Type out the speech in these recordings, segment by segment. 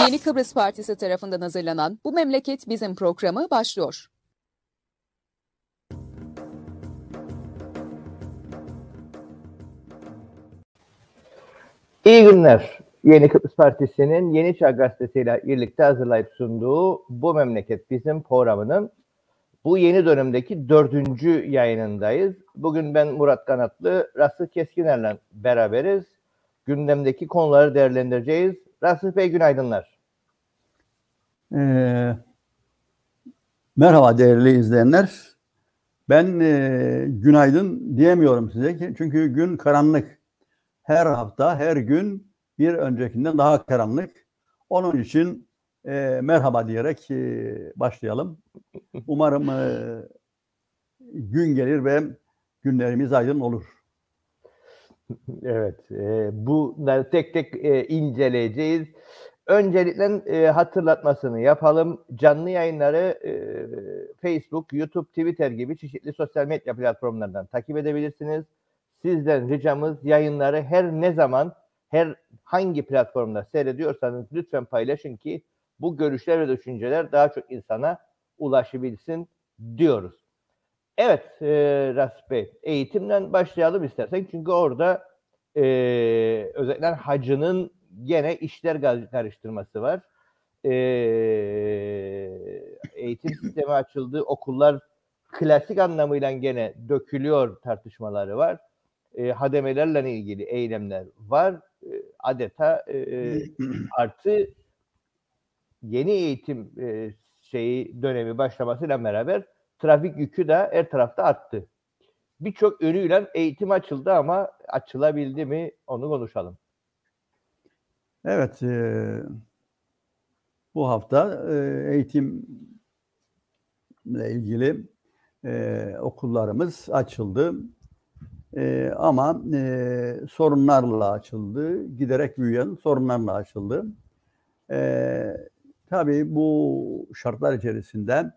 Yeni Kıbrıs Partisi tarafından hazırlanan Bu Memleket Bizim programı başlıyor. İyi günler. Yeni Kıbrıs Partisi'nin Yeni Çağ Gazetesi ile birlikte hazırlayıp sunduğu Bu Memleket Bizim programının bu yeni dönemdeki dördüncü yayınındayız. Bugün ben Murat Kanatlı, Rasıh Keskiner'le beraberiz. Gündemdeki konuları değerlendireceğiz. Rasıh Bey günaydınlar. Ee, merhaba değerli izleyenler. Ben e, günaydın diyemiyorum size ki çünkü gün karanlık. Her hafta, her gün bir öncekinden daha karanlık. Onun için e, merhaba diyerek e, başlayalım. Umarım e, gün gelir ve günlerimiz aydın olur. Evet, e, bunları tek tek e, inceleyeceğiz. Öncelikle e, hatırlatmasını yapalım. Canlı yayınları e, Facebook, YouTube, Twitter gibi çeşitli sosyal medya platformlarından takip edebilirsiniz. Sizden ricamız yayınları her ne zaman, her hangi platformda seyrediyorsanız lütfen paylaşın ki bu görüşler ve düşünceler daha çok insana ulaşabilsin diyoruz. Evet e, Rasip Bey, eğitimden başlayalım istersen. Çünkü orada e, özellikle hacının gene işler karıştırması var. E, eğitim sistemi açıldı, okullar klasik anlamıyla gene dökülüyor tartışmaları var. E, hademelerle ilgili eylemler var. E, adeta e, artı yeni eğitim e, şeyi dönemi başlamasıyla beraber trafik yükü de her tarafta arttı. Birçok önüyle eğitim açıldı ama açılabildi mi onu konuşalım. Evet, e, bu hafta e, eğitimle ilgili e, okullarımız açıldı. E, ama e, sorunlarla açıldı, giderek büyüyen sorunlarla açıldı. E, tabii bu şartlar içerisinde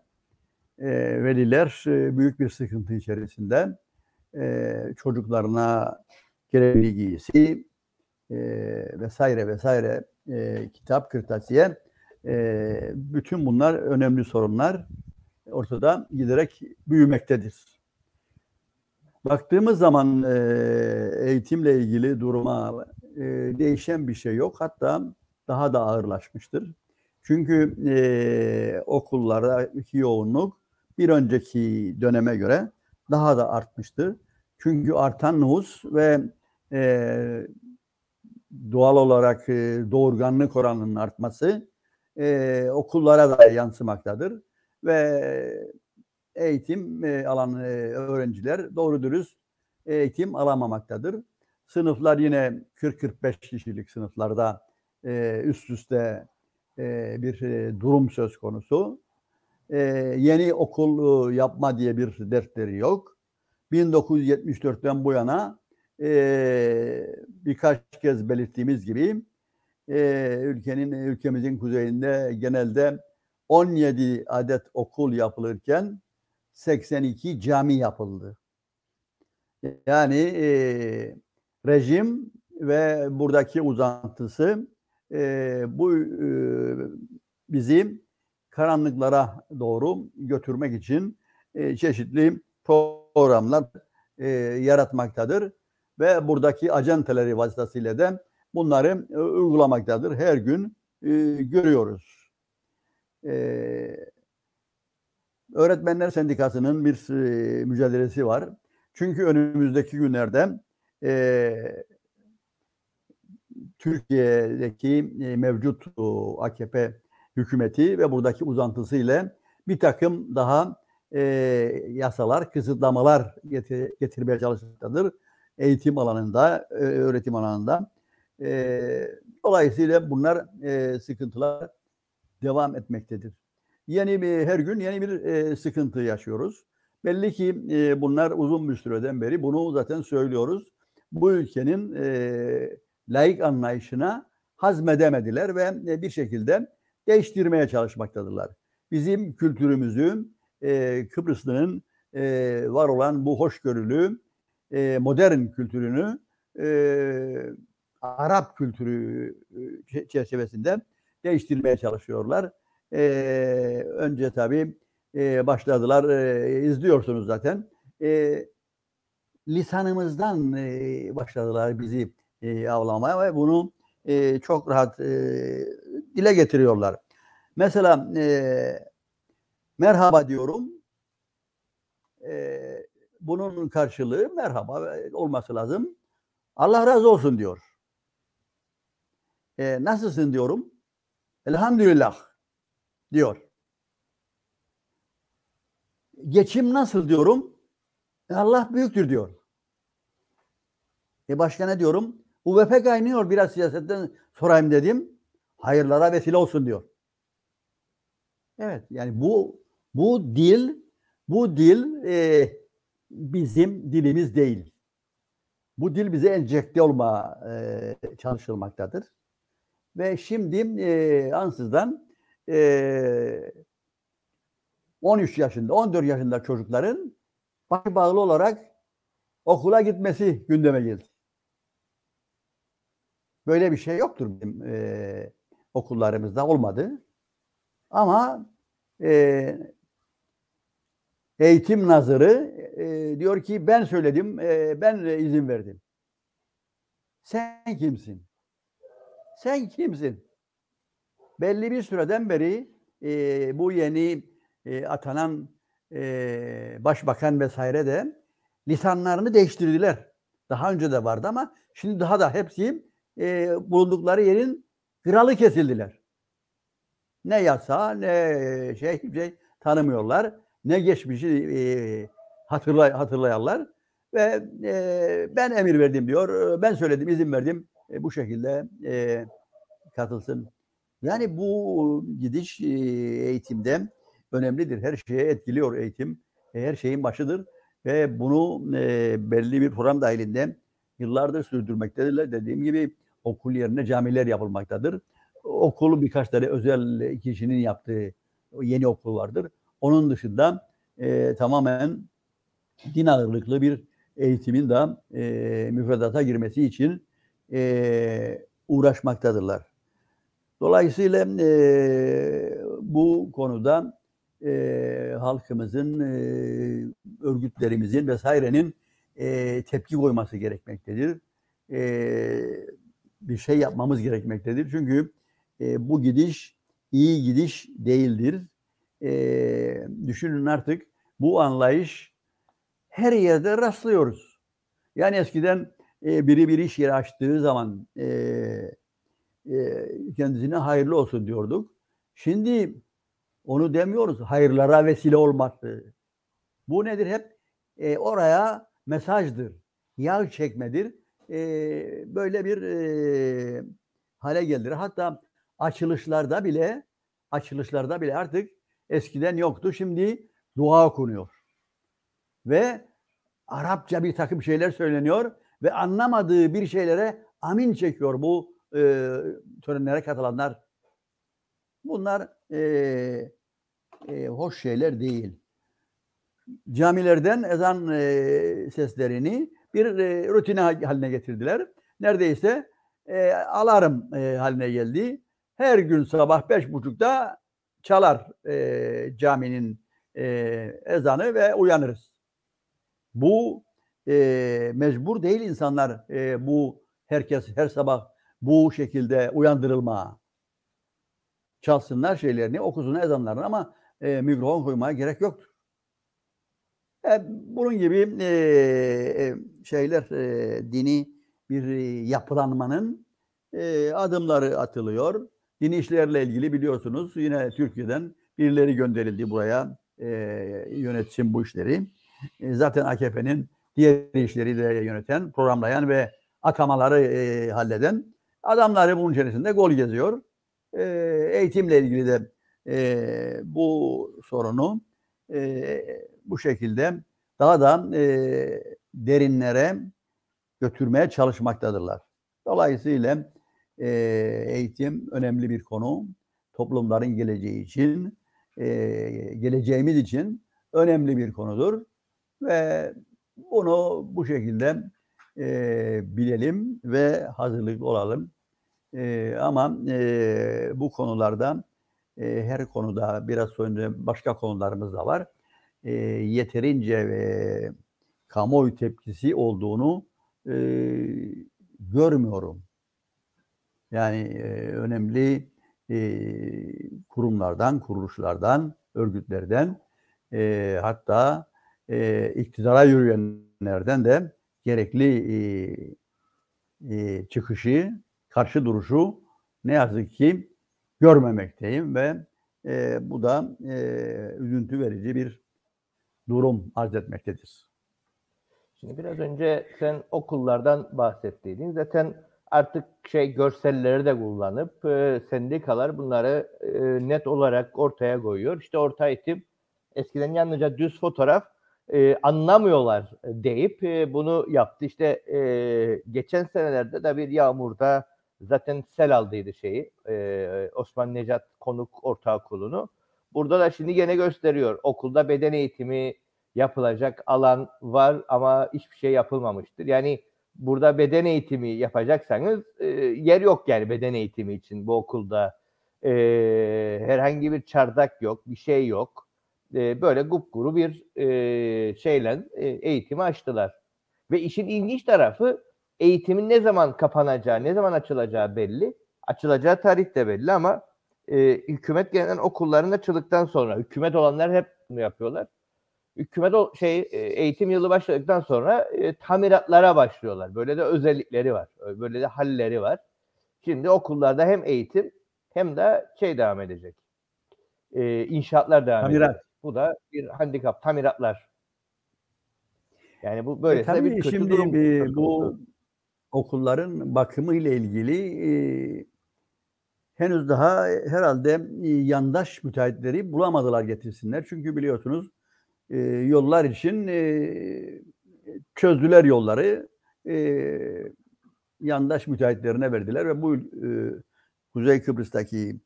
e, veliler e, büyük bir sıkıntı içerisinde e, çocuklarına gerekli giysi e, vesaire vesaire e, kitap, kırtasiye e, bütün bunlar önemli sorunlar ortada giderek büyümektedir. Baktığımız zaman e, eğitimle ilgili duruma e, değişen bir şey yok. Hatta daha da ağırlaşmıştır. Çünkü e, okullardaki yoğunluk bir önceki döneme göre daha da artmıştır. Çünkü artan nüfus ve e, doğal olarak e, doğurganlık oranının artması e, okullara da yansımaktadır ve eğitim e, alan e, öğrenciler doğru dürüst eğitim alamamaktadır. Sınıflar yine 40-45 kişilik sınıflarda e, üst üste e, bir e, durum söz konusu. E, yeni okul e, yapma diye bir dertleri yok. 1974'ten bu yana e, birkaç kez belirttiğimiz gibi e, ülkenin ülkemizin kuzeyinde genelde 17 adet okul yapılırken 82 cami yapıldı. Yani e, rejim ve buradaki uzantısı e, bu e, bizi karanlıklara doğru götürmek için e, çeşitli programlar e, yaratmaktadır ve buradaki acenteleri vasıtasıyla da bunları e, uygulamaktadır. Her gün e, görüyoruz. E, Öğretmenler Sendikası'nın bir e, mücadelesi var. Çünkü önümüzdeki günlerde e, Türkiye'deki e, mevcut o, AKP hükümeti ve buradaki uzantısı ile bir takım daha e, yasalar, kısıtlamalar getir, getirmeye çalışmaktadır. Eğitim alanında, e, öğretim alanında. E, dolayısıyla bunlar e, sıkıntılar devam etmektedir. Yeni bir her gün yeni bir e, sıkıntı yaşıyoruz. Belli ki e, bunlar uzun bir süreden beri bunu zaten söylüyoruz. Bu ülkenin e, laik anlayışına hazmedemediler ve e, bir şekilde değiştirmeye çalışmaktadırlar. Bizim kültürümüzü e, Kıbrıslı'nın e, var olan bu hoşgörülü e, modern kültürünü e, Arap kültürü çerçevesinde değiştirmeye çalışıyorlar. E, önce tabii e, başladılar, e, izliyorsunuz zaten. E, lisanımızdan e, başladılar bizi e, avlamaya ve bunu e, çok rahat e, dile getiriyorlar. Mesela e, merhaba diyorum. E, bunun karşılığı merhaba olması lazım. Allah razı olsun diyor. E, nasılsın diyorum. Elhamdülillah diyor. Geçim nasıl diyorum. E, Allah büyüktür diyor. E başka ne diyorum? UVP kaynıyor biraz siyasetten sorayım dedim. Hayırlara vesile olsun diyor. Evet yani bu bu dil bu dil e, bizim dilimiz değil. Bu dil bize enjekte olma e, çalışılmaktadır. Ve şimdi e, ansızdan e, 13 yaşında, 14 yaşında çocukların başı bağlı olarak okula gitmesi gündeme geldi. Böyle bir şey yoktur bizim e, okullarımızda olmadı. Ama e, eğitim nazırı e, diyor ki ben söyledim, e, ben izin verdim. Sen kimsin? Sen kimsin? Belli bir süreden beri e, bu yeni e, atanan e, başbakan vesaire de lisanlarını değiştirdiler. Daha önce de vardı ama şimdi daha da hepsi e, bulundukları yerin kralı kesildiler. Ne yasa ne şey, şey tanımıyorlar. Ne geçmişi e, hatırlay hatırlayanlar ve e, ben emir verdim diyor. Ben söyledim, izin verdim. E, bu şekilde e, katılsın. Yani bu gidiş e, eğitimde önemlidir. Her şeye etkiliyor eğitim. E, her şeyin başıdır ve bunu e, belli bir program dahilinde yıllardır sürdürmektedirler. Dediğim gibi okul yerine camiler yapılmaktadır. Okulu birkaç tane özel kişinin yaptığı yeni okul vardır. Onun dışında e, tamamen din ağırlıklı bir eğitimin de e, müfredata girmesi için e, uğraşmaktadırlar. Dolayısıyla e, bu konuda e, halkımızın, e, örgütlerimizin vesairenin e, tepki koyması gerekmektedir. E, bir şey yapmamız gerekmektedir. Çünkü e, bu gidiş iyi gidiş değildir. E, düşünün artık bu anlayış her yerde rastlıyoruz. Yani eskiden e, biri bir iş yeri açtığı zaman e, e, kendisine hayırlı olsun diyorduk. Şimdi onu demiyoruz. Hayırlara vesile olması. Bu nedir? Hep e, oraya mesajdır. Yağ çekmedir. E, böyle bir e, hale geldi. Hatta açılışlarda bile açılışlarda bile artık eskiden yoktu. Şimdi dua okunuyor. Ve Arapça bir takım şeyler söyleniyor ve anlamadığı bir şeylere amin çekiyor bu e, törenlere katılanlar. Bunlar e, e, hoş şeyler değil. Camilerden ezan e, seslerini bir e, rutine haline getirdiler. Neredeyse e, alarm e, haline geldi. Her gün sabah beş buçukta çalar e, caminin e, ezanı ve uyanırız. Bu e, mecbur değil insanlar e, bu herkes her sabah bu şekilde uyandırılma. Çalsınlar şeylerini, okusunlar ezanlarını ama e, mikrofon koymaya gerek yoktur. E, bunun gibi e, e, şeyler dini bir yapılanmanın adımları atılıyor. Dini işlerle ilgili biliyorsunuz yine Türkiye'den birileri gönderildi buraya e, yönetsin bu işleri. Zaten AKP'nin diğer işleri de yöneten, programlayan ve atamaları halleden adamları bunun içerisinde gol geziyor. Eğitimle ilgili de bu sorunu bu şekilde daha da e, derinlere götürmeye çalışmaktadırlar. Dolayısıyla e, eğitim önemli bir konu. Toplumların geleceği için, e, geleceğimiz için önemli bir konudur. Ve bunu bu şekilde e, bilelim ve hazırlıklı olalım. E, ama e, bu konularda e, her konuda biraz sonra başka konularımız da var. E, yeterince e, kamuoyu tepkisi olduğunu e, görmüyorum. Yani e, önemli e, kurumlardan, kuruluşlardan, örgütlerden e, hatta e, iktidara yürüyenlerden de gerekli e, e, çıkışı, karşı duruşu ne yazık ki görmemekteyim ve e, bu da e, üzüntü verici bir durum arz etmektedir. Şimdi biraz önce sen okullardan bahsettiydin. Zaten artık şey görselleri de kullanıp e, sendikalar bunları e, net olarak ortaya koyuyor. İşte orta eğitim eskiden yalnızca düz fotoğraf e, anlamıyorlar deyip e, bunu yaptı. İşte e, geçen senelerde de bir yağmurda zaten sel aldıydı şeyi e, Osman Necat Konuk Ortaokulu'nu. Burada da şimdi gene gösteriyor. Okulda beden eğitimi yapılacak alan var ama hiçbir şey yapılmamıştır. Yani burada beden eğitimi yapacaksanız e, yer yok yani beden eğitimi için bu okulda. E, herhangi bir çardak yok, bir şey yok. E, böyle gupguru bir e, şeyle e, eğitimi açtılar. Ve işin ilginç tarafı eğitimin ne zaman kapanacağı, ne zaman açılacağı belli. Açılacağı tarih de belli ama e, hükümet genel okulların açıldıktan sonra hükümet olanlar hep bunu yapıyorlar hükümet o şey e, eğitim yılı başladıktan sonra e, tamiratlara başlıyorlar. Böyle de özellikleri var. Böyle de halleri var. Şimdi okullarda hem eğitim hem de şey devam edecek. E, inşaatlar devam Tamirat. edecek. Bu da bir handikap. Tamiratlar. Yani bu böyle e, bir kötü şimdi durum. E, bu okulların bakımı ile ilgili e, henüz daha herhalde e, yandaş müteahhitleri bulamadılar getirsinler. Çünkü biliyorsunuz e, yollar için e, çözdüler yolları. E, yandaş müteahhitlerine verdiler ve bu e, Kuzey Kıbrıs'taki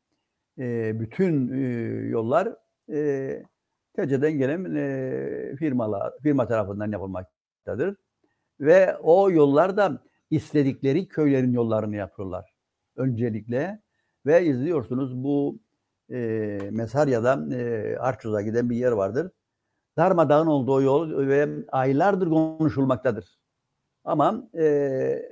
e, bütün e, yollar e, TC'den gelen e, firmalar, firma tarafından yapılmaktadır. Ve o yollar da istedikleri köylerin yollarını yapıyorlar öncelikle. Ve izliyorsunuz bu e, Mesarya'dan e, Arçuz'a giden bir yer vardır darmadağın olduğu yol ve aylardır konuşulmaktadır. Ama e,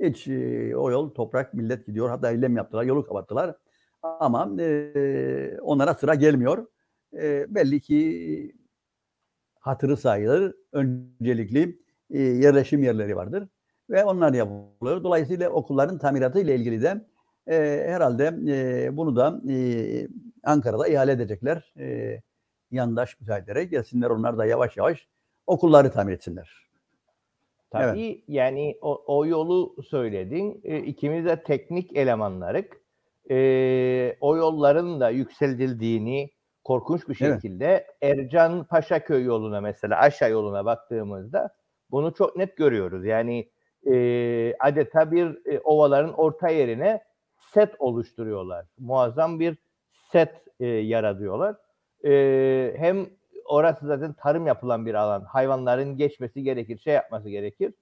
hiç e, o yol toprak millet gidiyor. Hatta eylem yaptılar, yolu kapattılar. Ama e, onlara sıra gelmiyor. E, belli ki hatırı sayılır. Öncelikli e, yerleşim yerleri vardır. Ve onlar yapılıyor. Dolayısıyla okulların tamiratı ile ilgili de e, herhalde e, bunu da e, Ankara'da ihale edecekler. E, yandaş müteahhitlere gelsinler onlar da yavaş yavaş okulları tamir etsinler. Tabii evet. yani o, o yolu söyledin. E, ikimiz de teknik elemanlarık. E, o yolların da yükseltildiğini korkunç bir şekilde evet. Ercan Paşaköy yoluna mesela aşağı yoluna baktığımızda bunu çok net görüyoruz. Yani e, adeta bir e, ovaların orta yerine set oluşturuyorlar. Muazzam bir set e, yaratıyorlar e, hem orası zaten tarım yapılan bir alan. Hayvanların geçmesi gerekir, şey yapması gerekir.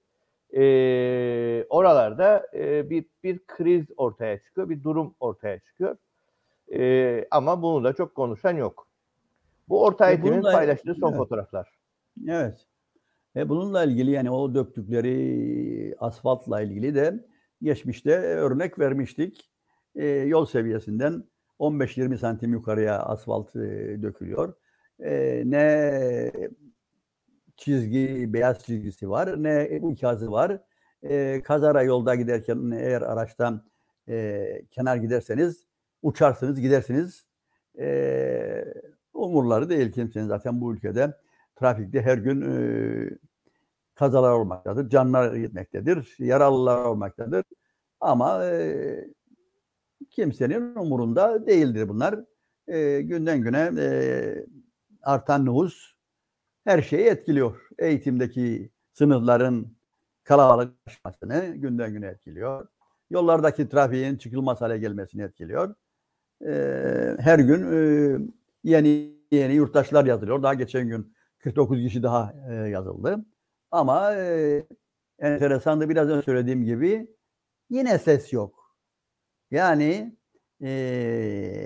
E, oralarda e, bir, bir kriz ortaya çıkıyor, bir durum ortaya çıkıyor. E, ama bunu da çok konuşan yok. Bu orta eğitimin paylaştığı son evet. fotoğraflar. Evet. E bununla ilgili yani o döktükleri asfaltla ilgili de geçmişte örnek vermiştik. E, yol seviyesinden 15-20 santim yukarıya asfalt e, dökülüyor. E, ne çizgi, beyaz çizgisi var, ne ikazı var. E, kazara yolda giderken eğer araçtan e, kenar giderseniz uçarsınız, gidersiniz. E, umurları değil kimsenin zaten bu ülkede trafikte her gün e, kazalar olmaktadır, canlar gitmektedir, yaralılar olmaktadır. Ama e, kimsenin umurunda değildir bunlar. E, günden güne e, artan nüfus her şeyi etkiliyor. Eğitimdeki sınıfların kalabalıklaşmasını günden güne etkiliyor. Yollardaki trafiğin çıkılmaz hale gelmesini etkiliyor. E, her gün e, yeni yeni yurttaşlar yazılıyor. Daha geçen gün 49 kişi daha e, yazıldı. Ama e, enteresan da biraz önce söylediğim gibi yine ses yok. Yani e,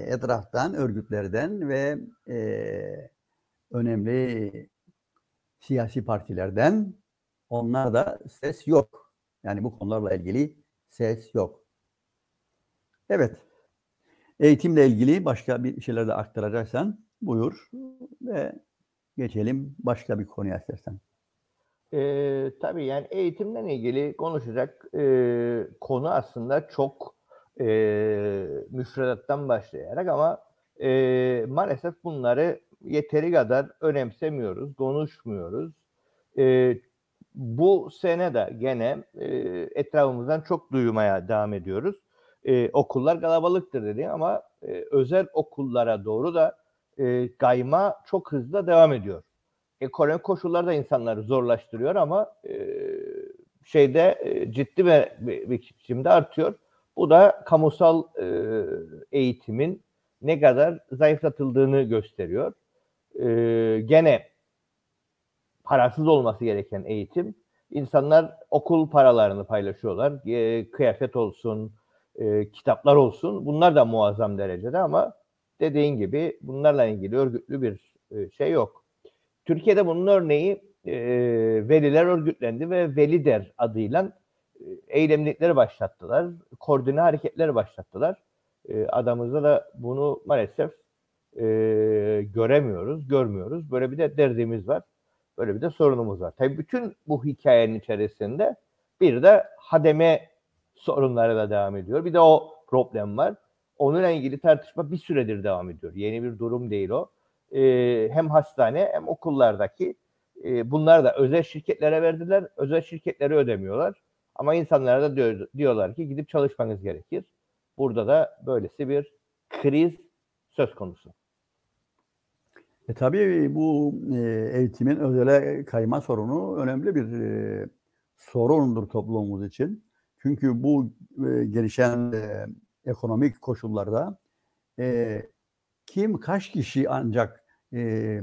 etraftan, örgütlerden ve e, önemli siyasi partilerden onlar da ses yok. Yani bu konularla ilgili ses yok. Evet. Eğitimle ilgili başka bir şeyler de aktaracaksan buyur ve geçelim başka bir konuya istersen. Ee, tabii yani eğitimle ilgili konuşacak e, konu aslında çok e, müfredattan başlayarak ama e, maalesef bunları yeteri kadar önemsemiyoruz, konuşmuyoruz. E, bu sene de gene e, etrafımızdan çok duymaya devam ediyoruz. E, okullar kalabalıktır dedi ama e, özel okullara doğru da e, kayma çok hızlı devam ediyor. Ekonomik koşullar da insanları zorlaştırıyor ama e, şeyde e, ciddi bir, biçimde artıyor. Bu da kamusal e, eğitimin ne kadar zayıflatıldığını gösteriyor. E, gene parasız olması gereken eğitim. İnsanlar okul paralarını paylaşıyorlar. E, kıyafet olsun, e, kitaplar olsun. Bunlar da muazzam derecede ama dediğin gibi bunlarla ilgili örgütlü bir e, şey yok. Türkiye'de bunun örneği e, veliler örgütlendi ve Velider adıyla eylemlikleri başlattılar. Koordine hareketleri başlattılar. E, adamızda da bunu maalesef e, göremiyoruz, görmüyoruz. Böyle bir de derdimiz var. Böyle bir de sorunumuz var. Tabii bütün bu hikayenin içerisinde bir de hademe sorunları da devam ediyor. Bir de o problem var. Onunla ilgili tartışma bir süredir devam ediyor. Yeni bir durum değil o. Ee, hem hastane hem okullardaki e, bunlar da özel şirketlere verdiler. Özel şirketleri ödemiyorlar. Ama insanlara da diyor, diyorlar ki gidip çalışmanız gerekir. Burada da böylesi bir kriz söz konusu. E tabii bu e, eğitimin özele kayma sorunu önemli bir e, sorundur toplumumuz için. Çünkü bu e, gelişen e, ekonomik koşullarda e, kim kaç kişi ancak e,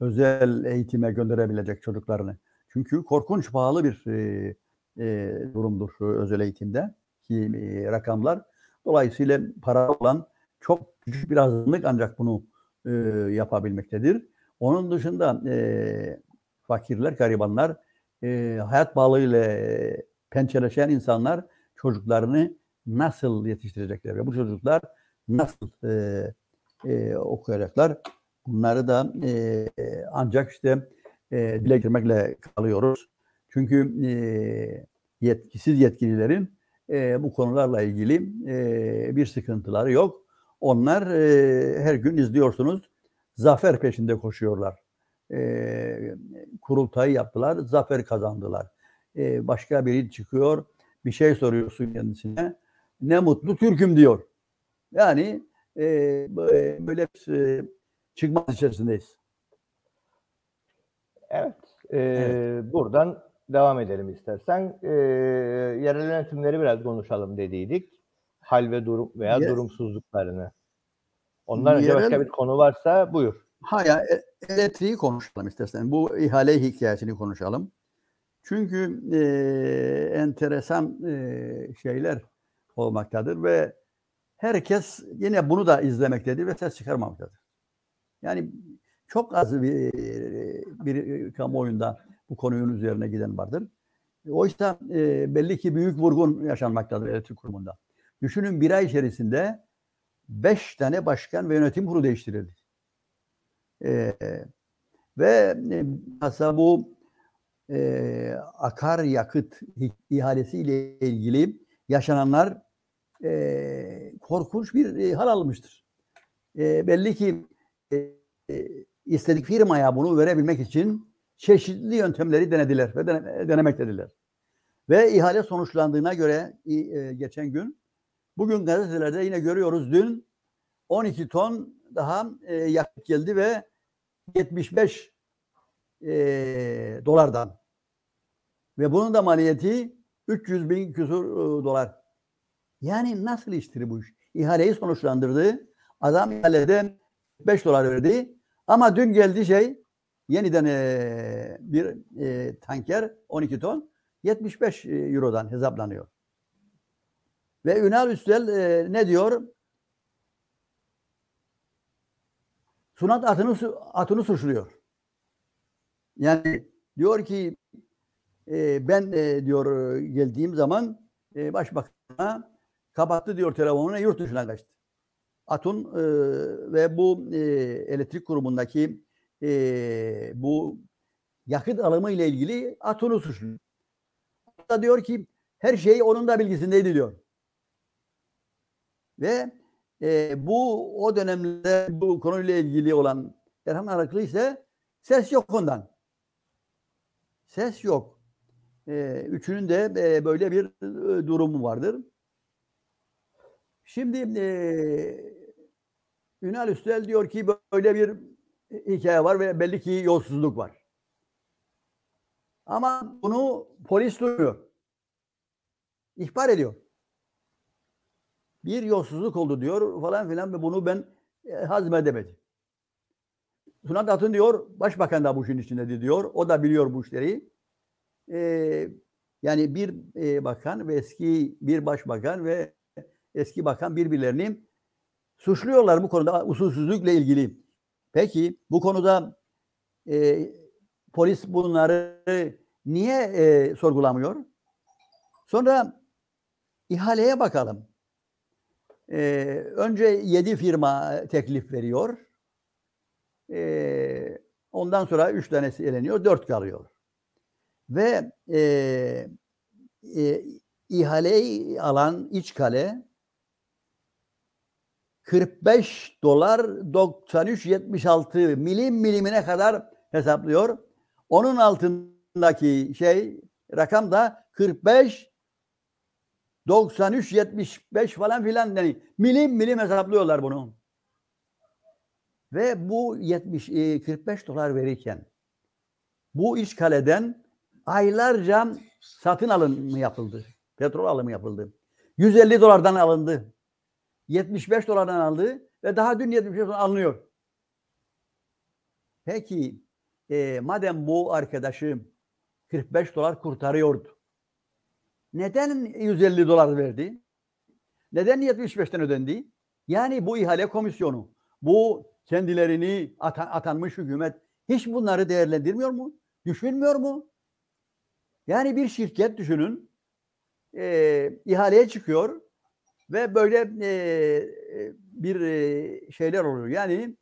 özel eğitime gönderebilecek çocuklarını? Çünkü korkunç pahalı bir e, e, durumdur özel eğitimde ki e, rakamlar. Dolayısıyla para olan çok küçük bir azınlık ancak bunu e, yapabilmektedir. Onun dışında e, fakirler, garibanlar, e, hayat bağlığıyla e, pençeleşen insanlar çocuklarını nasıl yetiştirecekler ve bu çocuklar nasıl e, e, okuyacaklar? Bunları da e, ancak işte e, dile girmekle kalıyoruz. Çünkü e, yetkisiz yetkililerin e, bu konularla ilgili e, bir sıkıntıları yok. Onlar e, her gün izliyorsunuz zafer peşinde koşuyorlar. E, kurultayı yaptılar, zafer kazandılar. E, başka biri çıkıyor, bir şey soruyorsun kendisine. Ne mutlu Türk'üm diyor. Yani e, böyle e, çıkmaz içerisindeyiz. Evet, e, evet. Buradan devam edelim istersen. E, yerel yönetimleri biraz konuşalım dediydik. Hal ve durum veya yes. durumsuzluklarını. Ondan önce yerel... başka bir konu varsa buyur. Ha ya e, elektriği konuşalım istersen. Bu ihale hikayesini konuşalım. Çünkü e, enteresan e, şeyler olmaktadır ve herkes yine bunu da izlemektedir ve ses çıkarmamaktadır. Yani çok az bir, bir kamuoyunda bu konunun üzerine giden vardır. Oysa e, belli ki büyük vurgun yaşanmaktadır elektrik kurumunda. Düşünün bir ay içerisinde beş tane başkan ve yönetim kurulu değiştirildi. E, ve e, aslında bu e, akaryakıt ihalesiyle ilgili yaşananlar e, korkunç bir e, hal almıştır. E, belli ki e, e, istedik firmaya bunu verebilmek için çeşitli yöntemleri denediler ve dene, denemektediler. Ve ihale sonuçlandığına göre e, geçen gün bugün gazetelerde yine görüyoruz dün 12 ton daha e, yakıt geldi ve 75 e, dolardan. Ve bunun da maliyeti 300 bin küsur dolar. Yani nasıl iştir bu iş? İhaleyi sonuçlandırdı. Adam ihalede 5 dolar verdi. Ama dün geldi şey yeniden e, bir e, tanker 12 ton 75 Euro'dan hesaplanıyor. Ve Ünal Üstel e, ne diyor? Sunat atını, atını suçluyor. Yani diyor ki e, ben e, diyor geldiğim zaman e, başbakan'a kapattı diyor telefonunu yurt dışına kaçtı. Atun e, ve bu e, elektrik kurumundaki e, bu yakıt alımı ile ilgili Atun'u suçluyor. Da diyor ki her şey onun da bilgisindeydi diyor. Ve e, bu o dönemde bu konuyla ilgili olan Erhan Araklı ise ses yok ondan. Ses yok. E, üçünün de e, böyle bir e, durumu vardır. Şimdi e, Ünal Üstel diyor ki böyle bir hikaye var ve belli ki yolsuzluk var. Ama bunu polis duymuyor. İhbar ediyor. Bir yolsuzluk oldu diyor falan filan ve bunu ben e, hazmedemedim. Sunat Atın diyor, başbakan da bu işin içinde diyor. O da biliyor bu işleri. E, yani bir e, bakan ve eski bir başbakan ve eski bakan birbirlerini suçluyorlar bu konuda usulsüzlükle ilgili. Peki bu konuda e, polis bunları niye e, sorgulamıyor? Sonra ihaleye bakalım. E, önce yedi firma teklif veriyor. E, ondan sonra üç tanesi eleniyor, dört kalıyor. Ve e, e, ihaleyi alan iç kale 45 dolar 93.76 milim milimine kadar hesaplıyor. Onun altındaki şey rakam da 45 93 75 falan filan yani milim milim hesaplıyorlar bunu. Ve bu 70 e, 45 dolar verirken bu iç kaleden aylarca satın alımı yapıldı. Petrol alımı yapıldı. 150 dolardan alındı. 75 dolardan aldı ve daha dün 75 dolar alınıyor. Peki e, madem bu arkadaşı 45 dolar kurtarıyordu. Neden 150 dolar verdi? Neden 75'ten ödendi? Yani bu ihale komisyonu, bu kendilerini atan, atanmış hükümet hiç bunları değerlendirmiyor mu? Düşünmüyor mu? Yani bir şirket düşünün, e, ihaleye çıkıyor ve böyle e, bir e, şeyler oluyor. Yani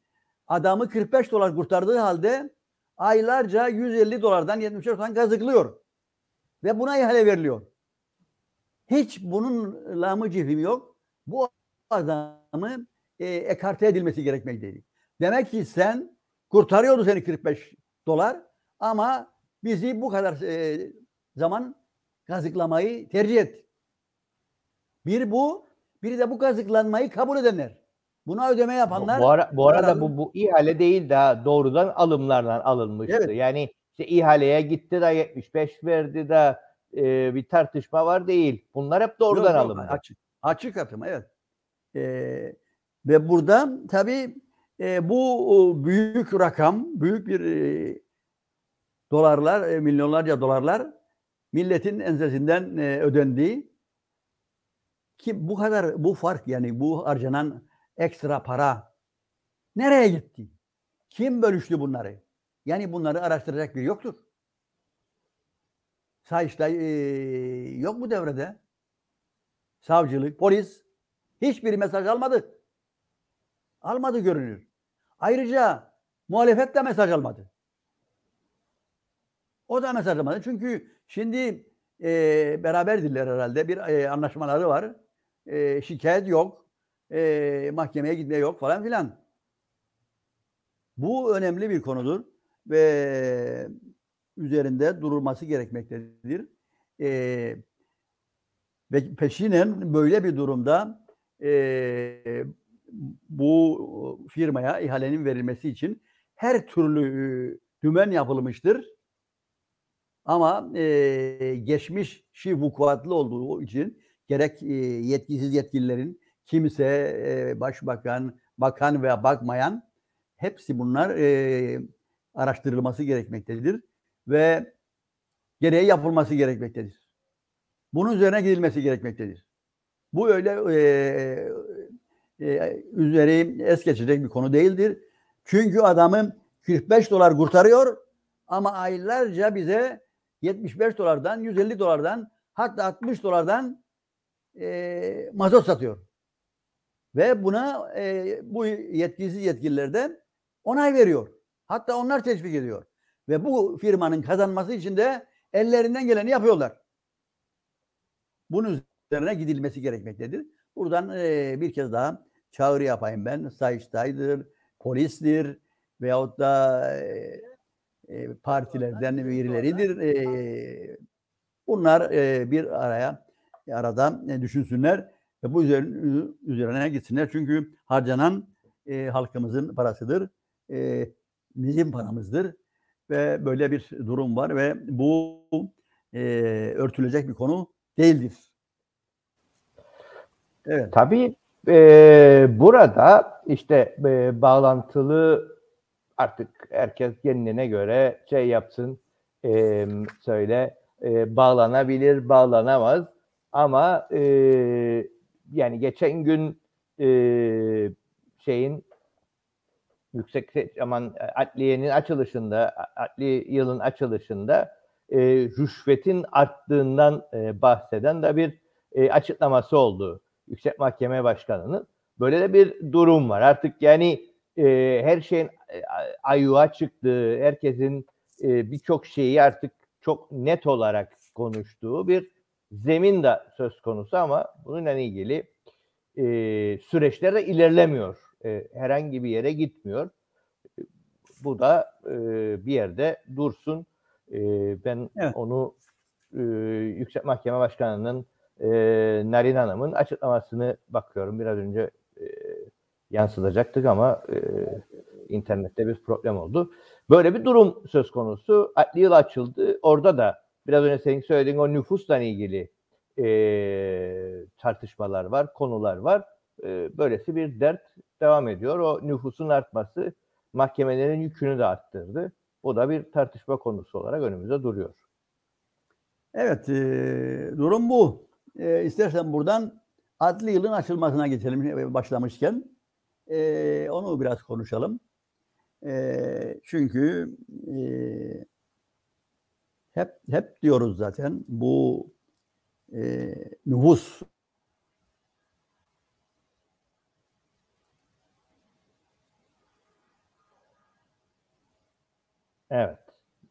adamı 45 dolar kurtardığı halde aylarca 150 dolardan 70 dolardan kazıklıyor. Ve buna ihale veriliyor. Hiç bunun lamı cifimi yok. Bu adamı e, ekarte edilmesi gerekmekteydi. Demek ki sen kurtarıyordu seni 45 dolar ama bizi bu kadar e, zaman kazıklamayı tercih et. Bir bu, biri de bu kazıklanmayı kabul edenler. Buna ödeme yapanlar. Bu, ara, bu arada bu, bu ihale değil daha doğrudan alımlardan alınmıştı. Evet. Yani işte ihaleye gitti de 75 verdi de e, bir tartışma var değil. Bunlar hep doğrudan Yok, yok, alındı. Açık, açık atım evet. Ee, ve burada tabii e, bu büyük rakam, büyük bir e, dolarlar, e, milyonlarca dolarlar milletin ensesinden e, ödendiği ki bu kadar bu fark yani bu harcanan ekstra para nereye gitti? Kim bölüştü bunları? Yani bunları araştıracak biri yoktur. Sayıştay e, yok mu devrede? Savcılık, polis hiçbir mesaj almadı. Almadı görünür. Ayrıca muhalefet de mesaj almadı. O da mesaj almadı. Çünkü şimdi e, beraberdirler herhalde. Bir e, anlaşmaları var. E, şikayet yok. E, mahkemeye gitmeye yok falan filan. Bu önemli bir konudur ve üzerinde durulması gerekmektedir. E, ve peşinen böyle bir durumda e, bu firmaya ihalenin verilmesi için her türlü dümen yapılmıştır. Ama e, geçmiş şi vukuatlı olduğu için gerek e, yetkisiz yetkililerin kimse e, başbakan, bakan veya bakmayan hepsi bunlar e, araştırılması gerekmektedir ve gereği yapılması gerekmektedir. Bunun üzerine gidilmesi gerekmektedir. Bu öyle e, e, üzeri es geçecek bir konu değildir. Çünkü adamın 45 dolar kurtarıyor ama aylarca bize 75 dolardan, 150 dolardan hatta 60 dolardan e, mazot satıyor. Ve buna e, bu yetkisiz yetkililer de onay veriyor. Hatta onlar teşvik ediyor. Ve bu firmanın kazanması için de ellerinden geleni yapıyorlar. Bunun üzerine gidilmesi gerekmektedir. Buradan e, bir kez daha çağrı yapayım ben. Sayıştay'dır, polistir veyahut da e, e, partilerden birileridir. E, bunlar e, bir araya arada e, düşünsünler ve bu üzerine, gitsinler. Çünkü harcanan e, halkımızın parasıdır. E, bizim paramızdır ve böyle bir durum var ve bu e, örtülecek bir konu değildir. Evet. Tabii e, burada işte e, bağlantılı artık herkes kendine göre şey yapsın e, söyle e, bağlanabilir bağlanamaz ama e, yani geçen gün e, şeyin yüksek aman adliyenin açılışında adli yılın açılışında e, rüşvetin arttığından e, bahseden de bir e, açıklaması oldu Yüksek Mahkeme Başkanı'nın. Böyle de bir durum var. Artık yani e, her şeyin e, ayuğa çıktığı, herkesin e, birçok şeyi artık çok net olarak konuştuğu bir zemin de söz konusu ama bununla ilgili e, süreçler de ilerlemiyor. E, herhangi bir yere gitmiyor. Bu da e, bir yerde dursun. E, ben evet. onu e, Yüksek Mahkeme Başkanı'nın e, Narin Hanım'ın açıklamasını bakıyorum. Biraz önce e, yansıtacaktık ama e, internette bir problem oldu. Böyle bir durum söz konusu. Adli yıl açıldı. Orada da biraz önce senin söylediğin o nüfusla ilgili e, tartışmalar var, konular var. E, böylesi bir dert devam ediyor. O nüfusun artması mahkemelerin yükünü de arttırdı. O da bir tartışma konusu olarak önümüzde duruyor. Evet, e, durum bu. E, istersen buradan adli yılın açılmasına geçelim başlamışken. E, onu biraz konuşalım. E, çünkü e, hep hep diyoruz zaten bu e, nüfus Evet.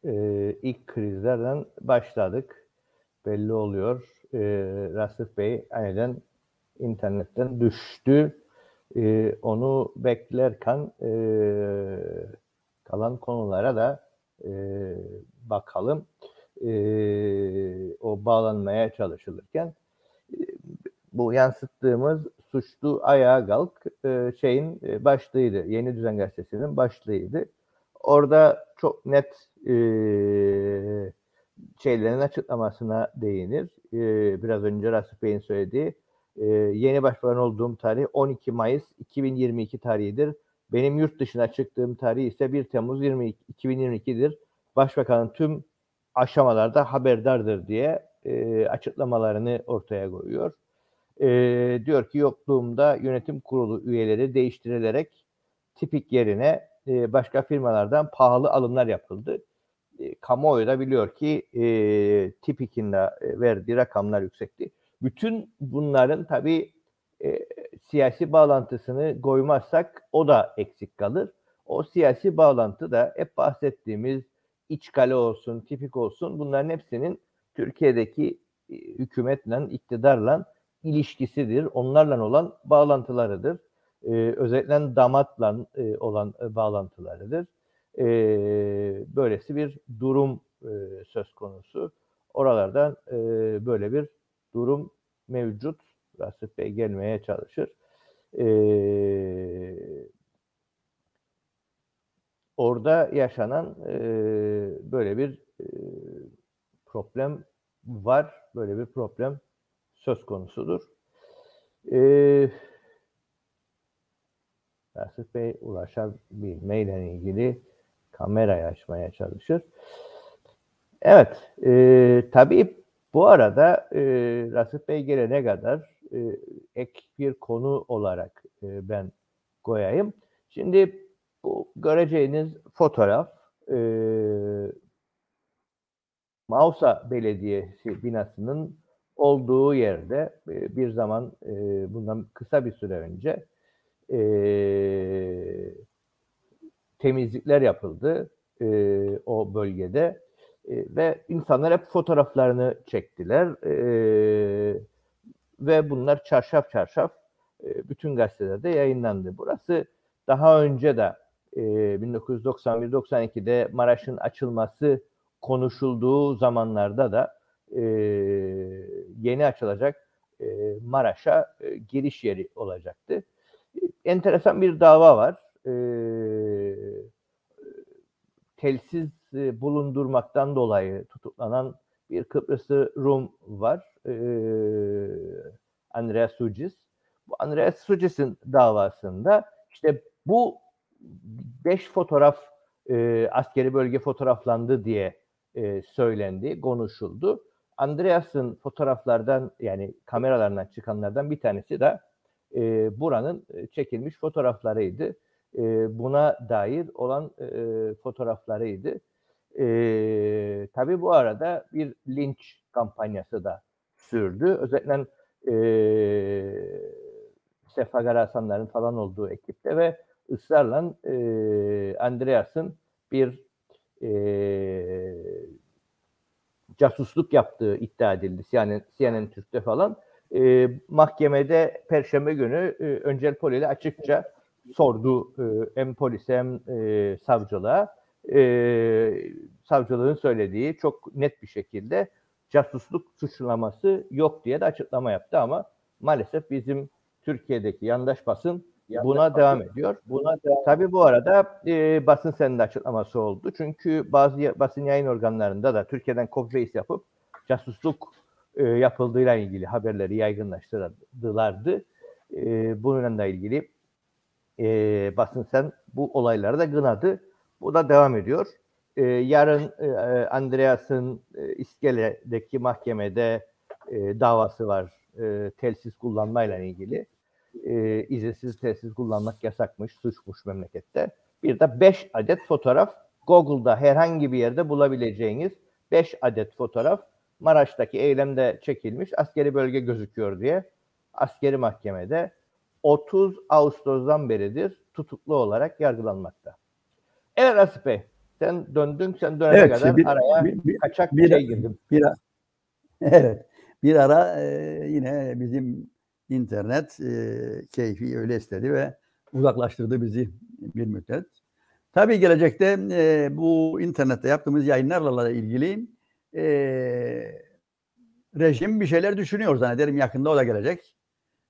Ee, ilk krizlerden başladık. Belli oluyor. Ee, Rasif Bey aniden internetten düştü. Ee, onu beklerken e, kalan konulara da e, bakalım. E, o bağlanmaya çalışılırken bu yansıttığımız suçlu ayağa kalk e, şeyin başlığıydı. Yeni Düzen Gazetesi'nin başlığıydı. Orada çok net e, şeylerin açıklamasına değinir. E, biraz önce Rasif Bey'in söylediği e, yeni başbakan olduğum tarih 12 Mayıs 2022 tarihidir. Benim yurt dışına çıktığım tarih ise 1 Temmuz 22, 2022'dir. Başbakanın tüm aşamalarda haberdardır diye e, açıklamalarını ortaya koyuyor. E, diyor ki yokluğumda yönetim kurulu üyeleri değiştirilerek tipik yerine e, başka firmalardan pahalı alımlar yapıldı. E, kamuoyu da biliyor ki e, tipik'in de e, verdiği rakamlar yüksekti. Bütün bunların tabii e, siyasi bağlantısını koymazsak o da eksik kalır. O siyasi bağlantı da hep bahsettiğimiz iç kale olsun, tipik olsun bunların hepsinin Türkiye'deki e, hükümetle, iktidarla ilişkisidir. Onlarla olan bağlantılarıdır. Ee, özellikle damatla e, olan e, bağlantılarıdır. E, böylesi bir durum e, söz konusu. Oralardan e, böyle bir durum mevcut. Rasip Bey gelmeye çalışır. E, orada yaşanan böyle bir problem var. Böyle bir problem söz konusudur. E, Rasip Bey ulaşabilmeyle ilgili kamerayı açmaya çalışır. Evet, e, tabii bu arada e, Rasip Bey gelene kadar e, ek bir konu olarak e, ben koyayım. Şimdi bu göreceğiniz fotoğraf e, Mausa Belediyesi binasının olduğu yerde e, bir zaman e, bundan kısa bir süre önce e, temizlikler yapıldı e, o bölgede e, ve insanlar hep fotoğraflarını çektiler e, ve bunlar çarşaf çarşaf e, bütün gazetelerde yayınlandı. Burası daha önce de e, 1991-92'de Maraş'ın açılması konuşulduğu zamanlarda da e, yeni açılacak e, Maraş'a e, giriş yeri olacaktı. Enteresan bir dava var. E, telsiz e, bulundurmaktan dolayı tutuklanan bir Kıbrıslı Rum var. E, Andreas Sucis. Bu Andreas Sucis'in davasında işte bu beş fotoğraf e, askeri bölge fotoğraflandı diye e, söylendi, konuşuldu. Andreas'ın fotoğraflardan yani kameralarından çıkanlardan bir tanesi de e, buranın çekilmiş fotoğraflarıydı. E, buna dair olan e, fotoğraflarıydı. E, tabii bu arada bir linç kampanyası da sürdü. Özellikle e, Sefagar Hasanların falan olduğu ekipte ve ısrarla e, Andreas'ın bir e, casusluk yaptığı iddia edildi CNN, CNN Türk'te falan. E, mahkemede Perşembe günü e, Öncel Poli ile açıkça sordu e, hem polise hem e, savcılığa. E, savcılığın söylediği çok net bir şekilde casusluk suçlaması yok diye de açıklama yaptı ama maalesef bizim Türkiye'deki yandaş basın buna devam ediyor. Buna devam Tabii bu arada e, basın senin açıklaması oldu. Çünkü bazı basın yayın organlarında da Türkiye'den copy yapıp casusluk e, yapıldığıyla ilgili haberleri yaygınlaştırdılardı. E, bununla da ilgili e, basın sen bu olayları da gınadı. Bu da devam ediyor. E, yarın e, Andreas'ın e, İskele'deki mahkemede e, davası var e, telsiz kullanmayla ilgili e, izinsiz telsiz kullanmak yasakmış, suçmuş memlekette. Bir de 5 adet fotoğraf Google'da herhangi bir yerde bulabileceğiniz 5 adet fotoğraf Maraş'taki eylemde çekilmiş askeri bölge gözüküyor diye askeri mahkemede 30 Ağustos'dan beridir tutuklu olarak yargılanmakta. Evet Asif Bey, sen döndün, sen dönene evet, kadar bir, araya bir, bir, kaçak bir, şey girdim. Bir, evet, bir ara e, yine bizim internet e, keyfi öyle istedi ve uzaklaştırdı bizi bir müddet. Tabii gelecekte e, bu internette yaptığımız yayınlarla ilgili e, rejim bir şeyler düşünüyor zannederim. Yakında o da gelecek.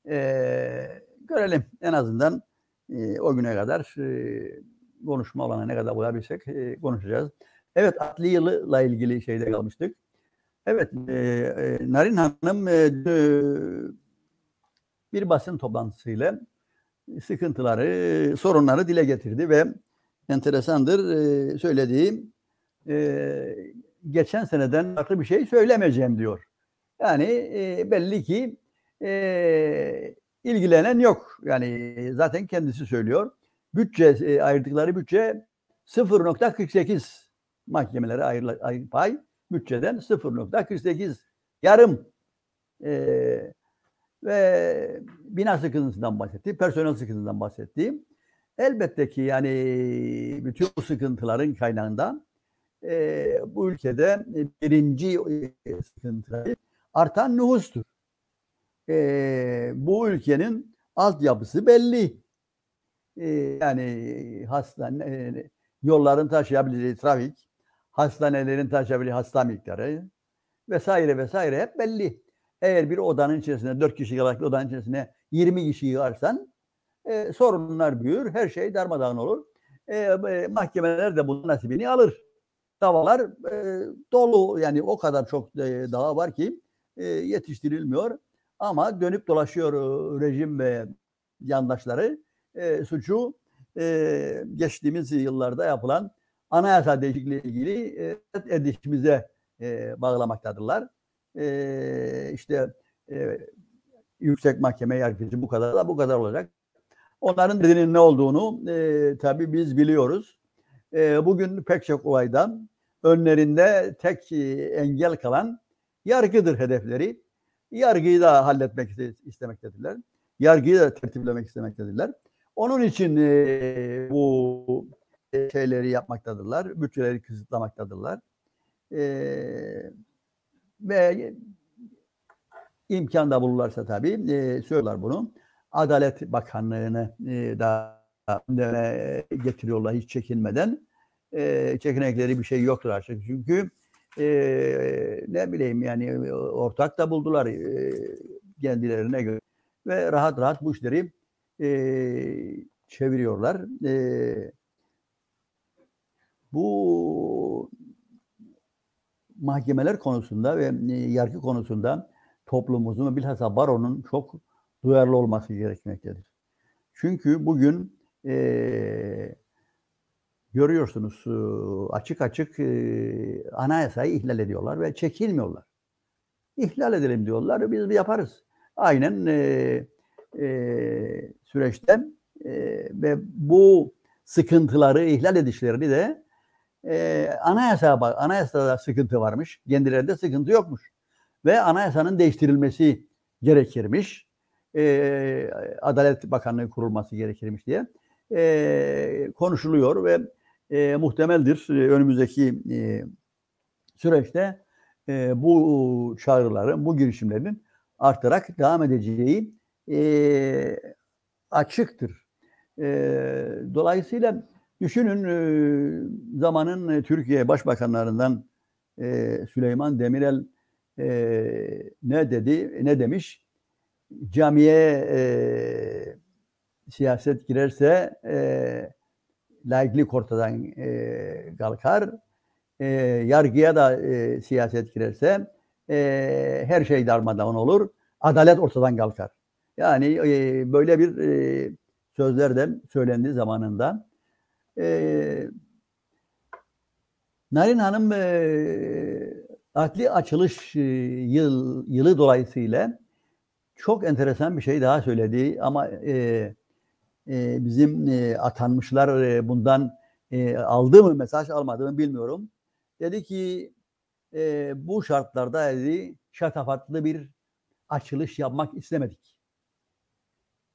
E, görelim en azından e, o güne kadar e, konuşma alana ne kadar bulabilsek e, konuşacağız. Evet adli yılla ilgili şeyde kalmıştık. Evet e, e, Narin Hanım e, bir basın toplantısıyla sıkıntıları, sorunları dile getirdi ve enteresandır e, söylediğim e, geçen seneden farklı bir şey söylemeyeceğim diyor. Yani e, belli ki e, ilgilenen yok. Yani zaten kendisi söylüyor. Bütçe e, ayırdıkları bütçe 0.48 mahkemelere ayrı, pay bütçeden 0.48 yarım e, ve bina sıkıntısından bahsetti, personel sıkıntısından bahsetti. Elbette ki yani bütün bu sıkıntıların kaynağından e, bu ülkede birinci e, sıkıntı artan nüfustur. E, bu ülkenin altyapısı belli. E, yani hastane, e, yolların taşıyabileceği trafik, hastanelerin taşıyabileceği hasta miktarı vesaire vesaire hep belli. Eğer bir odanın içerisinde 4 kişi bir odanın içerisinde 20 kişi yığarsan e, sorunlar büyür, her şey darmadağın olur. E, e, mahkemeler de bunun nasibini alır. Davalar e, dolu yani o kadar çok e, dava var ki e, yetiştirilmiyor. Ama dönüp dolaşıyor e, rejim ve yandaşları e, suçu e, geçtiğimiz yıllarda yapılan anayasa değişikliği ilgili e, edişimize e, bağlamaktadırlar e, işte e, yüksek mahkeme yargıcı bu kadar da bu kadar olacak. Onların dediğinin ne olduğunu e, tabii biz biliyoruz. E, bugün pek çok olayda önlerinde tek engel kalan yargıdır hedefleri. Yargıyı da halletmek istemektediler. Yargıyı da tertiplemek istemektediler. Onun için e, bu şeyleri yapmaktadırlar. Bütçeleri kısıtlamaktadırlar. E, ve imkan da bulurlarsa tabii e, söylüyorlar bunu. Adalet Bakanlığı'nı e, da gündeme getiriyorlar hiç çekinmeden. E, çekinekleri bir şey yoktur artık. Çünkü e, ne bileyim yani ortak da buldular e, kendilerine göre. Ve rahat rahat bu işleri e, çeviriyorlar. E, bu mahkemeler konusunda ve e, yargı konusunda toplumumuzun bilhassa baronun çok duyarlı olması gerekmektedir. Çünkü bugün e, görüyorsunuz e, açık açık e, anayasayı ihlal ediyorlar ve çekilmiyorlar. İhlal edelim diyorlar, biz yaparız. Aynen e, e, süreçte e, ve bu sıkıntıları ihlal edişlerini de e, anayasa bak anayasada sıkıntı varmış. Kendilerinde sıkıntı yokmuş. Ve anayasanın değiştirilmesi gerekirmiş. E, Adalet Bakanlığı kurulması gerekirmiş diye e, konuşuluyor ve e, muhtemeldir e, önümüzdeki e, süreçte e, bu çağrıların, bu girişimlerin artarak devam edeceği e, açıktır. E, dolayısıyla Düşünün e, zamanın e, Türkiye başbakanlarından e, Süleyman Demirel ne dedi, ne demiş? Camiye siyaset girerse laiklik ortadan kalkar. yargıya da siyaset girerse her şey darmadağın olur. Adalet ortadan kalkar. Yani böyle bir sözler de söylendi zamanında. E, Narin Hanım e, akli açılış e, yıl, yılı dolayısıyla çok enteresan bir şey daha söyledi ama e, e, bizim e, atanmışlar e, bundan e, aldı mı mesaj almadı mı bilmiyorum. Dedi ki e, bu şartlarda dedi şatafatlı bir açılış yapmak istemedik.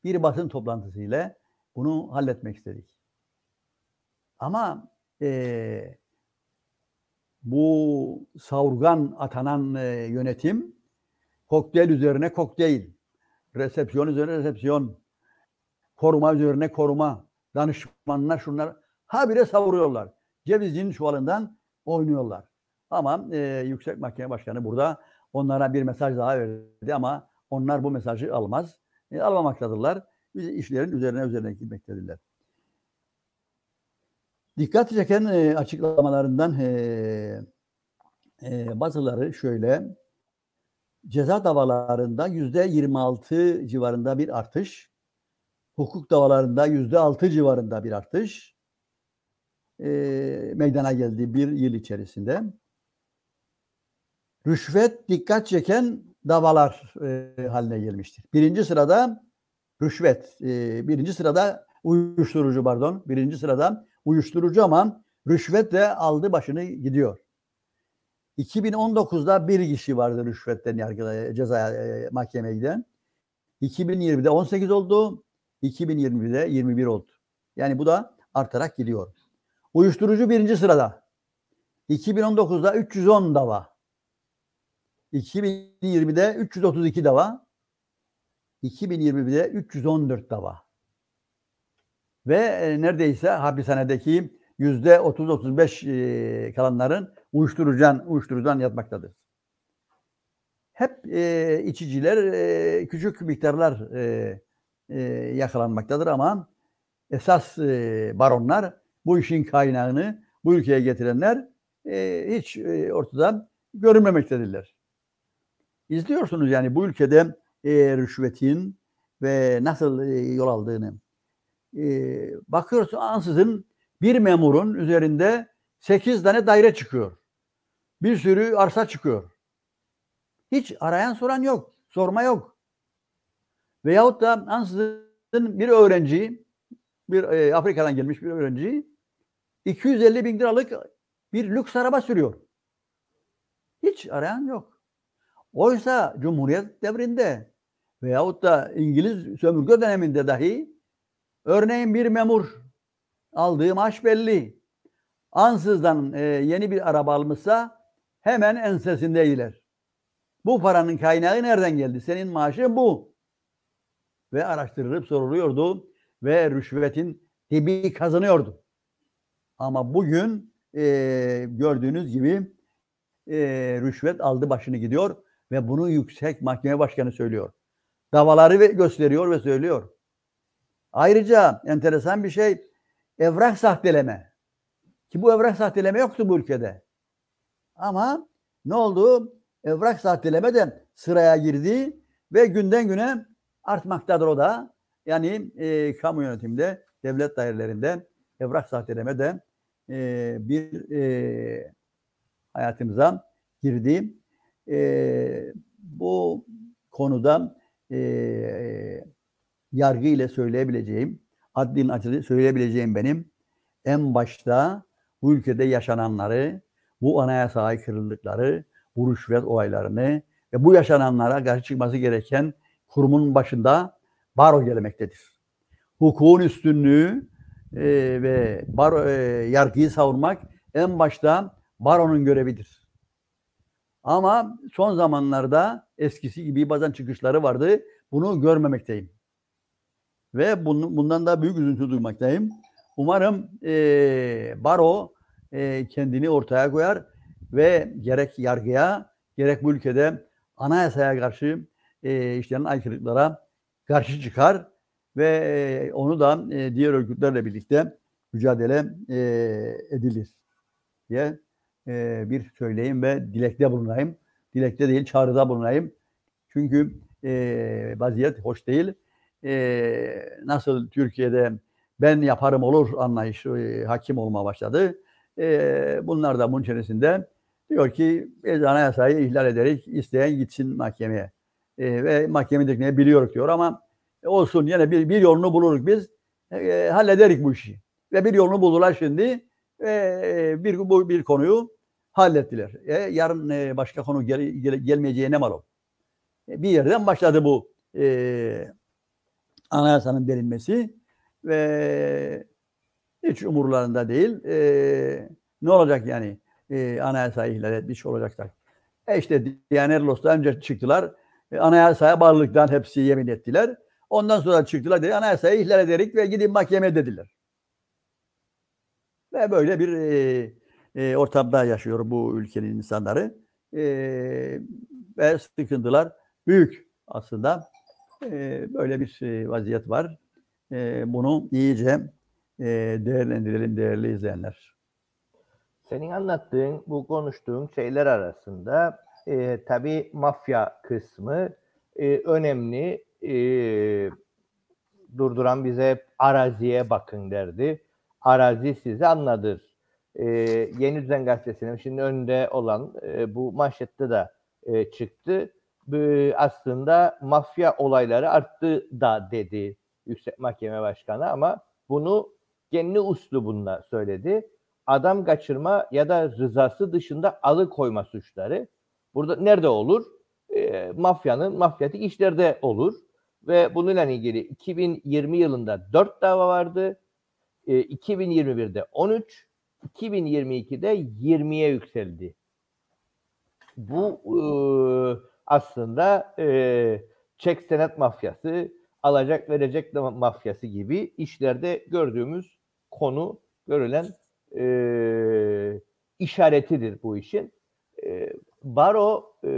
Bir basın toplantısıyla bunu halletmek istedik. Ama e, bu savurgan atanan e, yönetim kokteyl üzerine kokteyl, resepsiyon üzerine resepsiyon, koruma üzerine koruma, danışmanlar şunlar habire savuruyorlar. Cevizin çuvalından oynuyorlar. Ama e, Yüksek Mahkeme Başkanı burada onlara bir mesaj daha verdi ama onlar bu mesajı almaz. E, almamaktadırlar. Biz işlerin üzerine üzerine gitmektedirler. Dikkat çeken e, açıklamalarından e, e, bazıları şöyle ceza davalarında yüzde 26 civarında bir artış, hukuk davalarında yüzde 6 civarında bir artış e, meydana geldi bir yıl içerisinde. Rüşvet dikkat çeken davalar e, haline gelmiştir. Birinci sırada rüşvet, e, birinci sırada uyuşturucu pardon, birinci sırada uyuşturucu ama rüşvetle aldı başını gidiyor. 2019'da bir kişi vardı rüşvetten yargıda ceza e, mahkemeye giden. 2020'de 18 oldu. 2020'de 21 oldu. Yani bu da artarak gidiyor. Uyuşturucu birinci sırada. 2019'da 310 dava. 2020'de 332 dava. 2021'de 314 dava ve e, neredeyse hapishanedeki yüzde 30-35 e, kalanların uyuşturucudan, uyuşturucudan yatmaktadır. Hep e, içiciler e, küçük miktarlar e, e, yakalanmaktadır ama esas e, baronlar bu işin kaynağını bu ülkeye getirenler e, hiç e, ortadan görünmemektedirler. İzliyorsunuz yani bu ülkede e, rüşvetin ve nasıl e, yol aldığını e, bakıyorsun ansızın bir memurun üzerinde 8 tane daire çıkıyor. Bir sürü arsa çıkıyor. Hiç arayan soran yok. Sorma yok. Veyahut da ansızın bir öğrenci, bir e, Afrika'dan gelmiş bir öğrenci 250 bin liralık bir lüks araba sürüyor. Hiç arayan yok. Oysa Cumhuriyet devrinde veyahut da İngiliz sömürge döneminde dahi örneğin bir memur aldığı maaş belli. Ansızdan e, yeni bir araba almışsa hemen ensesindeydiler. Bu paranın kaynağı nereden geldi? Senin maaşın bu. Ve araştırılıp soruluyordu ve rüşvetin dibi kazanıyordu. Ama bugün e, gördüğünüz gibi e, rüşvet aldı başını gidiyor ve bunu yüksek mahkeme başkanı söylüyor. Davaları gösteriyor ve söylüyor. Ayrıca enteresan bir şey evrak sahteleme. Ki bu evrak sahteleme yoktu bu ülkede. Ama ne oldu? Evrak sahteleme de sıraya girdi ve günden güne artmaktadır o da. Yani e, kamu yönetimde, devlet dairelerinde evrak sahteleme de e, bir e, hayatımıza girdi. E, bu konuda e, yargı ile söyleyebileceğim, adlin açılı söyleyebileceğim benim en başta bu ülkede yaşananları, bu anayasa aykırılıkları, bu rüşvet olaylarını ve bu yaşananlara karşı çıkması gereken kurumun başında baro gelmektedir. Hukukun üstünlüğü e, ve baro, e, yargıyı savunmak en başta baronun görevidir. Ama son zamanlarda eskisi gibi bazen çıkışları vardı. Bunu görmemekteyim. Ve bunu, bundan da büyük üzüntü duymaktayım. Umarım e, baro e, kendini ortaya koyar ve gerek yargıya gerek bu ülkede anayasaya karşı e, işlenen aykırılıklara karşı çıkar ve e, onu da e, diğer örgütlerle birlikte mücadele e, edilir diye e, bir söyleyeyim ve dilekte bulunayım. Dilekte değil çağrıda bulunayım. Çünkü e, vaziyet hoş değil. E, nasıl Türkiye'de ben yaparım olur anlayışı e, hakim olmaya başladı. E, bunlar da bunun içerisinde diyor ki biz anayasayı ihlal ederek isteyen gitsin mahkemeye. E, ve mahkemedeki biliyoruz diyor ama olsun yine bir, bir yolunu buluruz biz. E, hallederik bu işi. Ve bir yolunu buldular şimdi. E, bir, bu, bir konuyu hallettiler. E, yarın e, başka konu gel, gel, gelmeyeceğine malum. E, bir yerden başladı bu e, anayasanın verilmesi ve hiç umurlarında değil. E, ne olacak yani? E, anayasayı ihlal etmiş olacaklar. E işte Diyanet Los'ta önce çıktılar. E, anayasaya bağlılıktan hepsi yemin ettiler. Ondan sonra çıktılar dedi anayasayı ihlal ederek ve gidin mahkeme dediler. Ve böyle bir e, e, ortamda yaşıyor bu ülkenin insanları. E, ve sıkıntılar büyük aslında. Böyle bir vaziyet var. Bunu iyice değerlendirelim değerli izleyenler. Senin anlattığın, bu konuştuğun şeyler arasında e, tabii mafya kısmı e, önemli. E, durduran bize araziye bakın derdi. Arazi sizi anladır. E, Yeni Düzen Gazetesi'nin şimdi önünde olan e, bu manşette de e, çıktı. Bu, aslında mafya olayları arttı da dedi Yüksek Mahkeme Başkanı ama bunu kendi uslubunda söyledi. Adam kaçırma ya da rızası dışında alıkoyma suçları burada nerede olur? E, mafyanın mafyatik işlerde olur. Ve bununla ilgili 2020 yılında 4 dava vardı. E, 2021'de 13, 2022'de 20'ye yükseldi. Bu e, aslında e, çek senet mafyası, alacak verecek mafyası gibi işlerde gördüğümüz konu, görülen e, işaretidir bu işin. E, Baro e,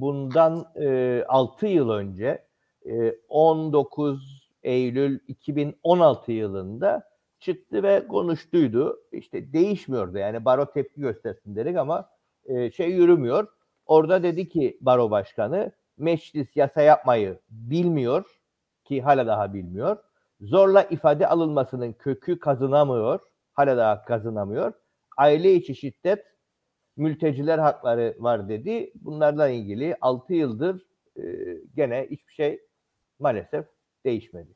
bundan e, 6 yıl önce e, 19 Eylül 2016 yılında çıktı ve konuştuydu. İşte değişmiyordu yani baro tepki göstersin dedik ama e, şey yürümüyor. Orada dedi ki baro başkanı meclis yasa yapmayı bilmiyor ki hala daha bilmiyor. Zorla ifade alınmasının kökü kazınamıyor. Hala daha kazınamıyor. Aile içi şiddet mülteciler hakları var dedi. Bunlarla ilgili 6 yıldır e, gene hiçbir şey maalesef değişmedi.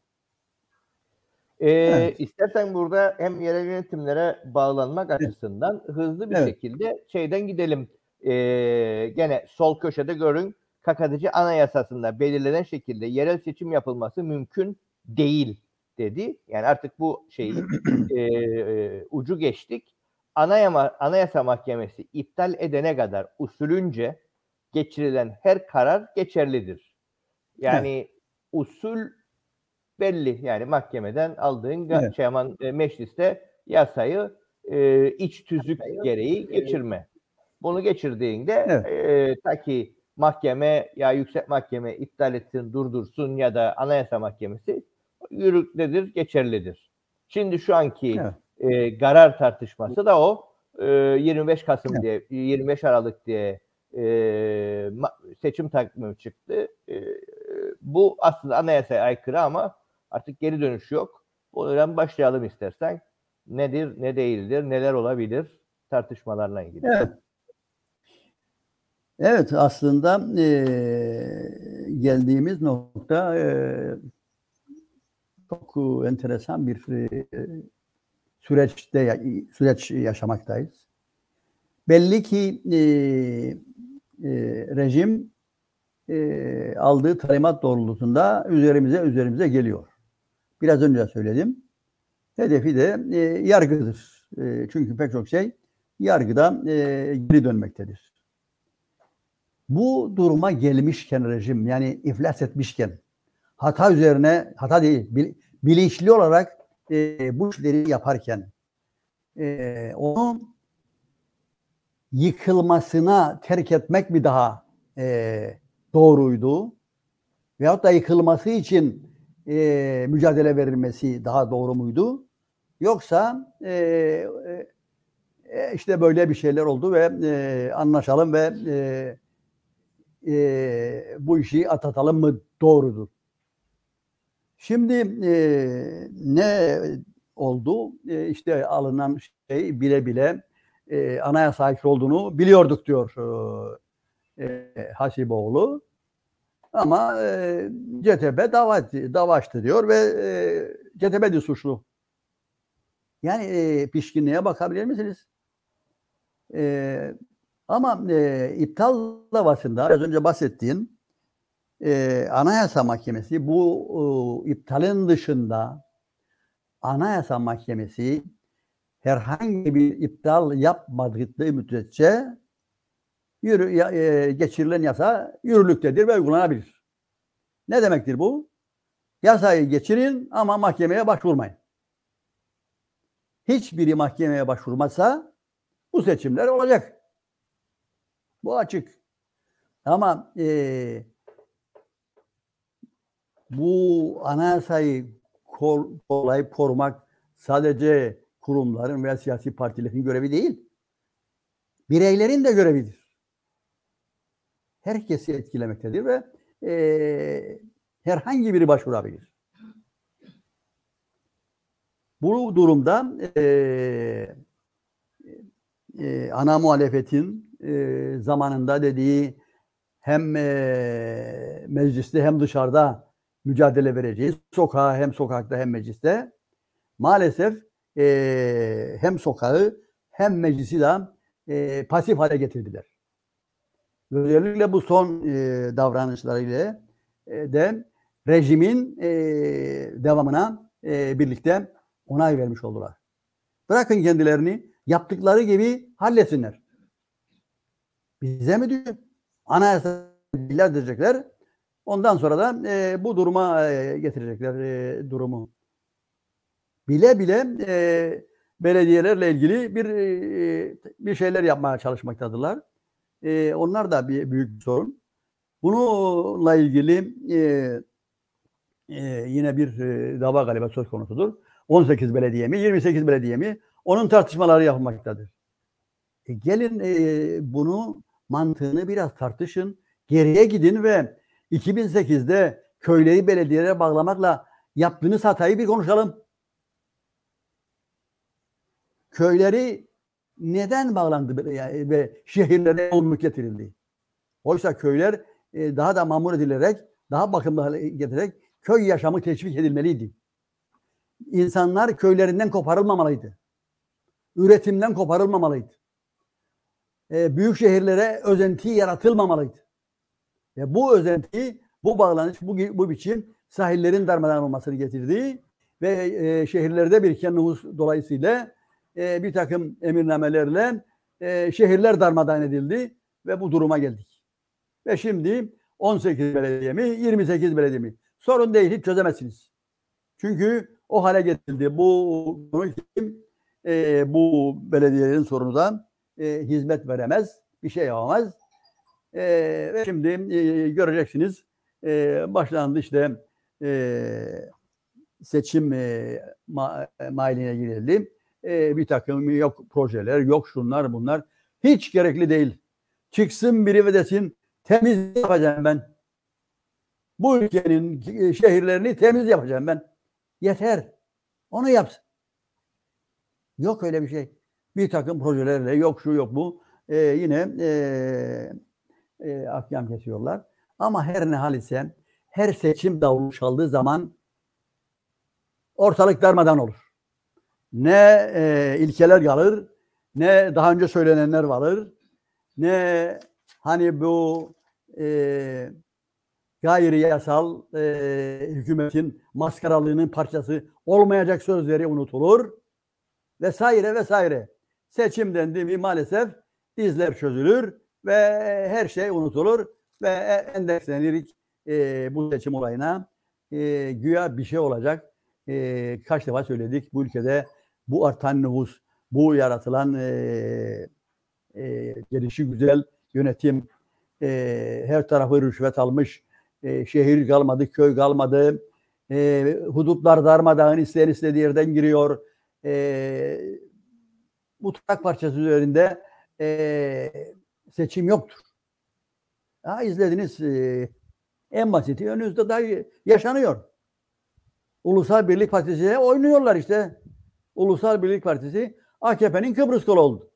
Ee, Evet. İstersen burada hem yerel yönetimlere bağlanmak açısından hızlı bir Evet. şekilde şeyden gidelim. Ee, gene sol köşede görün Kakadıcı Anayasası'nda belirlenen şekilde yerel seçim yapılması mümkün değil dedi. Yani artık bu şeyin e, e, ucu geçtik. Anayama, Anayasa Mahkemesi iptal edene kadar usulünce geçirilen her karar geçerlidir. Yani usul belli. Yani mahkemeden aldığın Evet. şey aman, e, mecliste yasayı e, iç tüzük gereği geçirme. Bunu geçirdiğinde Evet. e, ta ki mahkeme ya yüksek mahkeme iptal etsin, durdursun ya da anayasa mahkemesi yürürlüktür, geçerlidir. Şimdi şu anki Evet. e, karar tartışması da o. E, 25 Kasım Evet. diye, 25 Aralık diye e, seçim takvimi çıktı. E, bu aslında anayasaya aykırı ama artık geri dönüş yok. Buradan başlayalım istersen. Nedir, ne değildir, neler olabilir tartışmalarla ilgili. Evet. Evet aslında eee, geldiğimiz nokta eee, çok e, enteresan bir e, süreçte süreç yaşamaktayız. Belli ki eee, eee, rejim eee, aldığı talimat doğrultusunda üzerimize üzerimize geliyor. Biraz önce söyledim. Hedefi de eee, yargıdır. Eee, çünkü pek çok şey yargıda eee, geri dönmektedir. Bu duruma gelmişken rejim yani iflas etmişken hata üzerine hata değil bil- bilinçli olarak eee, bu işleri yaparken eee onun yıkılmasına terk etmek mi daha eee, doğruydu? Veyahut da yıkılması için eee, mücadele verilmesi daha doğru muydu? Yoksa eee, e, işte böyle bir şeyler oldu ve eee, anlaşalım ve eee, eee, bu işi atatalım mı doğrudur? Şimdi eee, ne oldu? Eee, işte alınan şey bile bile eee anayasa aykırı olduğunu biliyorduk diyor eee Hasiboğlu. Ama eee CTP dava, dava diyor ve eee CTP de suçlu. Yani eee pişkinliğe bakabilir misiniz? Eee, ama eee iptal davasında az önce bahsettiğim eee Anayasa Mahkemesi bu eee, iptalin dışında Anayasa Mahkemesi herhangi bir iptal yapmadığı müddetçe yürü, eee, geçirilen yasa yürürlüktedir ve uygulanabilir. Ne demektir bu? Yasayı geçirin ama mahkemeye başvurmayın. Hiçbiri mahkemeye başvurmazsa bu seçimler olacak. Bu açık. Ama eee, bu anayasayı kol, kolayıp korumak sadece kurumların veya siyasi partilerin görevi değil. Bireylerin de görevidir. Herkesi etkilemektedir ve eee, herhangi biri başvurabilir. Bu durumda eee eee, ana muhalefetin eee, zamanında dediği hem eee, mecliste hem dışarıda mücadele vereceğiz. Sokağa hem sokakta hem mecliste. Maalesef eee, hem sokağı hem meclisi de pasif hale getirdiler. Özellikle bu son davranışlarıyla eee, de rejimin devamına birlikte onay vermiş oldular. Bırakın kendilerini yaptıkları gibi halletsinler. Bize mi diyor? Anayasa ihlal edecekler. Ondan sonra da e, bu duruma e, getirecekler e, durumu. Bile bile e, belediyelerle ilgili bir e, bir şeyler yapmaya çalışmaktadırlar. E, onlar da bir büyük bir sorun. Bununla ilgili e, e, yine bir e, dava galiba söz konusudur. 18 belediye mi, 28 belediye mi? Onun tartışmaları yapılmaktadır. E, gelin e, bunu mantığını biraz tartışın. Geriye gidin ve 2008'de köyleri belediyelere bağlamakla yaptığınız hatayı bir konuşalım. Köyleri neden bağlandı yani ve şehirlere yoğunluk getirildi? Oysa köyler e, daha da mamur edilerek, daha bakımlı hale getirerek köy yaşamı teşvik edilmeliydi. İnsanlar köylerinden koparılmamalıydı. Üretimden koparılmamalıydı. E, büyük şehirlere özenti yaratılmamalıydı. Ve bu özenti, bu bağlanış, bu, bu biçim sahillerin darmadan olmasını getirdi ve e, şehirlerde biriken nüfus dolayısıyla e, bir takım emirnamelerle e, şehirler darmadan edildi ve bu duruma geldik. Ve şimdi 18 belediye mi, 28 belediye mi? Sorun değil, hiç çözemezsiniz. Çünkü o hale getirildi. Bu? E, bu belediyelerin sorunu da e, hizmet veremez, bir şey yapamaz. E, ve şimdi e, göreceksiniz e, başlandı işte e, seçim e, ma, e, mailine girildi. E, bir takım yok projeler, yok şunlar bunlar. Hiç gerekli değil. Çıksın biri ve desin temiz yapacağım ben. Bu ülkenin şehirlerini temiz yapacağım ben. Yeter. Onu yapsın. Yok öyle bir şey. Bir takım projelerle yok şu yok bu. Ee, yine e, e, ahkam kesiyorlar. Ama her ne hal ise her seçim davulu çaldığı zaman ortalık darmadan olur. Ne e, ilkeler kalır, ne daha önce söylenenler varır, ne hani bu e, gayri yasal e, hükümetin maskaralığının parçası olmayacak sözleri unutulur vesaire vesaire. Seçim dendi mi maalesef dizler çözülür ve her şey unutulur ve endekslenir e, bu seçim olayına e, güya bir şey olacak. E, kaç defa söyledik bu ülkede bu artan nüfus, bu yaratılan e, e, gelişi güzel yönetim, e, her tarafı rüşvet almış, e, şehir kalmadı, köy kalmadı, e, hudutlar darmadağın isteyen istediği yerden giriyor. E, bu toprak parçası üzerinde e, seçim yoktur. Ha, izlediniz e, en basiti önünüzde daha yaşanıyor. Ulusal Birlik Partisi'ne oynuyorlar işte. Ulusal Birlik Partisi AKP'nin Kıbrıs kolu oldu.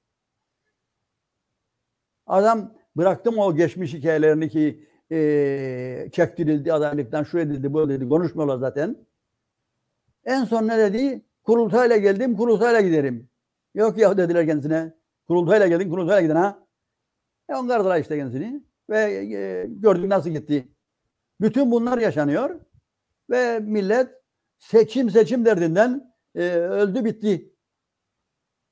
Adam bıraktım o geçmiş hikayelerini ki e, çektirildi adaylıktan şu edildi bu edildi konuşmuyorlar zaten. En son ne dedi? Kurultayla geldim kurultayla giderim. Yok ya dediler kendisine. Kurultayla geldin kurultayla gidin ha. E onlardılar işte kendisini. Ve e, gördük nasıl gitti. Bütün bunlar yaşanıyor. Ve millet seçim seçim derdinden e, öldü bitti.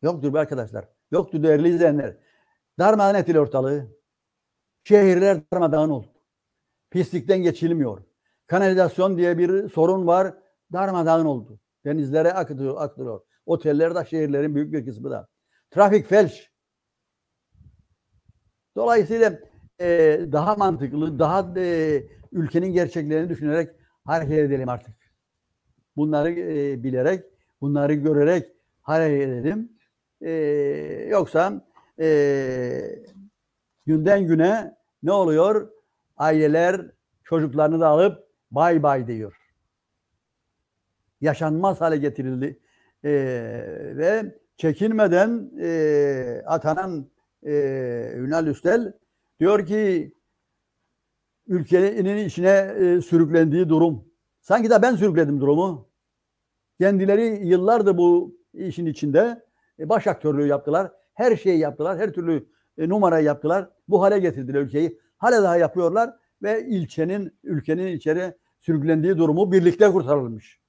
Yoktur be arkadaşlar. Yoktur değerli izleyenler. Darmadağın etili ortalığı. Şehirler darmadağın oldu. Pislikten geçilmiyor. Kanalizasyon diye bir sorun var. Darmadağın oldu. Denizlere akıtıyor, akıtıyor. Otellerde şehirlerin büyük bir kısmı da. Trafik felç. Dolayısıyla e, daha mantıklı, daha e, ülkenin gerçeklerini düşünerek hareket edelim artık. Bunları e, bilerek, bunları görerek hareket edelim. E, yoksa e, günden güne ne oluyor? Aileler çocuklarını da alıp bay bay diyor. Yaşanmaz hale getirildi. E, ve çekinmeden e, atanan e, Ünal Üstel diyor ki ülkenin içine e, sürüklendiği durum. Sanki de ben sürükledim durumu. Kendileri yıllardır bu işin içinde e, baş aktörlüğü yaptılar. Her şeyi yaptılar. Her türlü e, numara yaptılar. Bu hale getirdiler ülkeyi. Hala daha yapıyorlar ve ilçenin, ülkenin içeri sürüklendiği durumu birlikte kurtarılmış.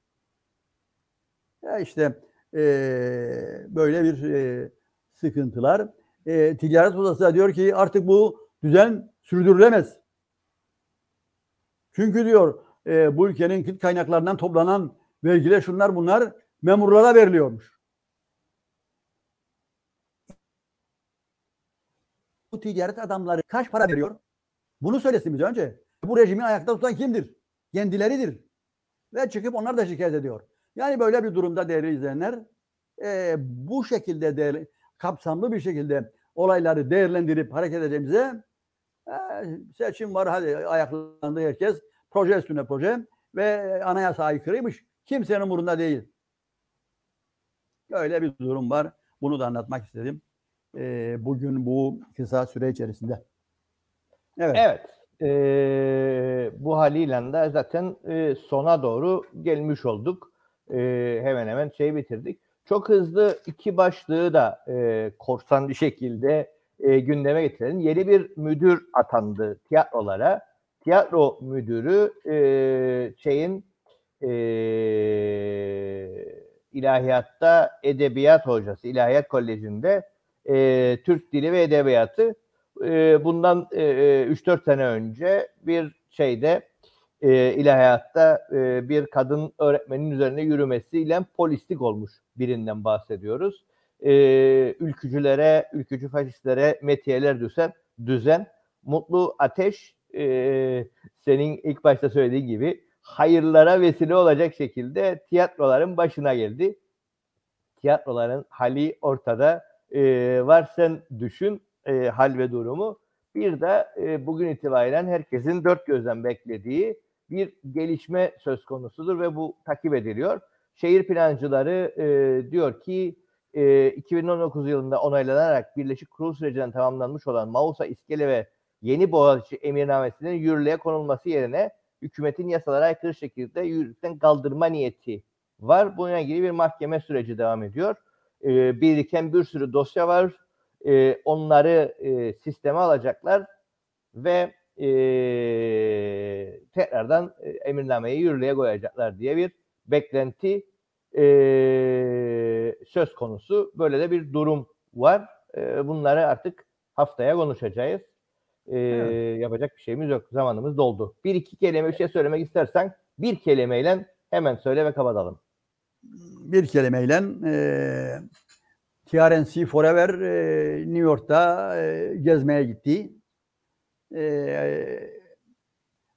Ya işte e, böyle bir e, sıkıntılar. E, ticaret odası da diyor ki artık bu düzen sürdürülemez. Çünkü diyor e, bu ülkenin kıt kaynaklarından toplanan vergiler şunlar bunlar memurlara veriliyormuş. Bu ticaret adamları kaç para veriyor? Bunu söylesin bize önce. Bu rejimi ayakta tutan kimdir? Kendileridir. Ve çıkıp onlar da şikayet ediyor. Yani böyle bir durumda değerli izleyenler e, bu şekilde değerli, kapsamlı bir şekilde olayları değerlendirip hareket edeceğimize e, seçim var hadi ayaklandı herkes proje üstüne proje ve anayasa aykırıymış. Kimsenin umurunda değil. Öyle bir durum var. Bunu da anlatmak istedim. E, bugün bu kısa süre içerisinde. Evet. evet. e, bu haliyle de zaten e, sona doğru gelmiş olduk. E, hemen hemen şey bitirdik. Çok hızlı iki başlığı da e, korsan bir şekilde e, gündeme getirelim. Yeni bir müdür atandı tiyatrolara. Tiyatro müdürü e, şeyin e, ilahiyatta edebiyat hocası, ilahiyat kolejinde e, Türk Dili ve Edebiyatı e, bundan e, 3-4 sene önce bir şeyde e, ilahiyatta e, bir kadın öğretmenin üzerine yürümesiyle polislik olmuş birinden bahsediyoruz. E, ülkücülere, ülkücü faşistlere metiyeler düzen, düzen. Mutlu Ateş e, senin ilk başta söylediğin gibi hayırlara vesile olacak şekilde tiyatroların başına geldi. Tiyatroların hali ortada e, var sen düşün e, hal ve durumu. Bir de e, bugün itibaren herkesin dört gözden beklediği bir gelişme söz konusudur ve bu takip ediliyor. Şehir plancıları e, diyor ki e, 2019 yılında onaylanarak Birleşik Kurul sürecinden tamamlanmış olan Mausa İskele ve Yeni Boğaziçi emirnamesinin yürürlüğe konulması yerine hükümetin yasalara aykırı şekilde yürürlükten kaldırma niyeti var. Bununla ilgili bir mahkeme süreci devam ediyor. E, biriken bir sürü dosya var. E, onları e, sisteme alacaklar ve e, tekrardan emirnameyi yürürlüğe koyacaklar diye bir beklenti e, söz konusu. Böyle de bir durum var. E, bunları artık haftaya konuşacağız. E, evet. Yapacak bir şeyimiz yok. Zamanımız doldu. Bir iki kelime bir şey söylemek istersen bir kelimeyle hemen söyle ve kapatalım. Bir kelimeyle e, TRNC Forever e, New York'ta e, gezmeye gitti. E,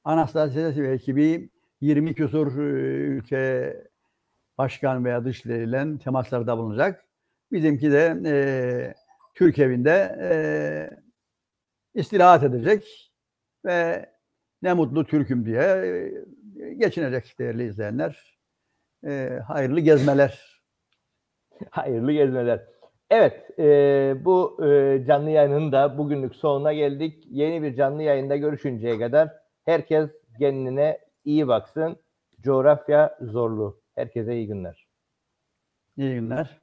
Anastasia ve ekibi 20 küsur ülke başkan veya dışlarıyla temaslarda bulunacak. Bizimki de e, Türk evinde e, istirahat edecek ve ne mutlu Türk'üm diye geçinecek değerli izleyenler. E, hayırlı gezmeler. hayırlı gezmeler. Evet, e, bu e, canlı yayının da bugünlük sonuna geldik. Yeni bir canlı yayında görüşünceye kadar herkes kendine iyi baksın. Coğrafya zorlu. Herkese iyi günler. İyi günler.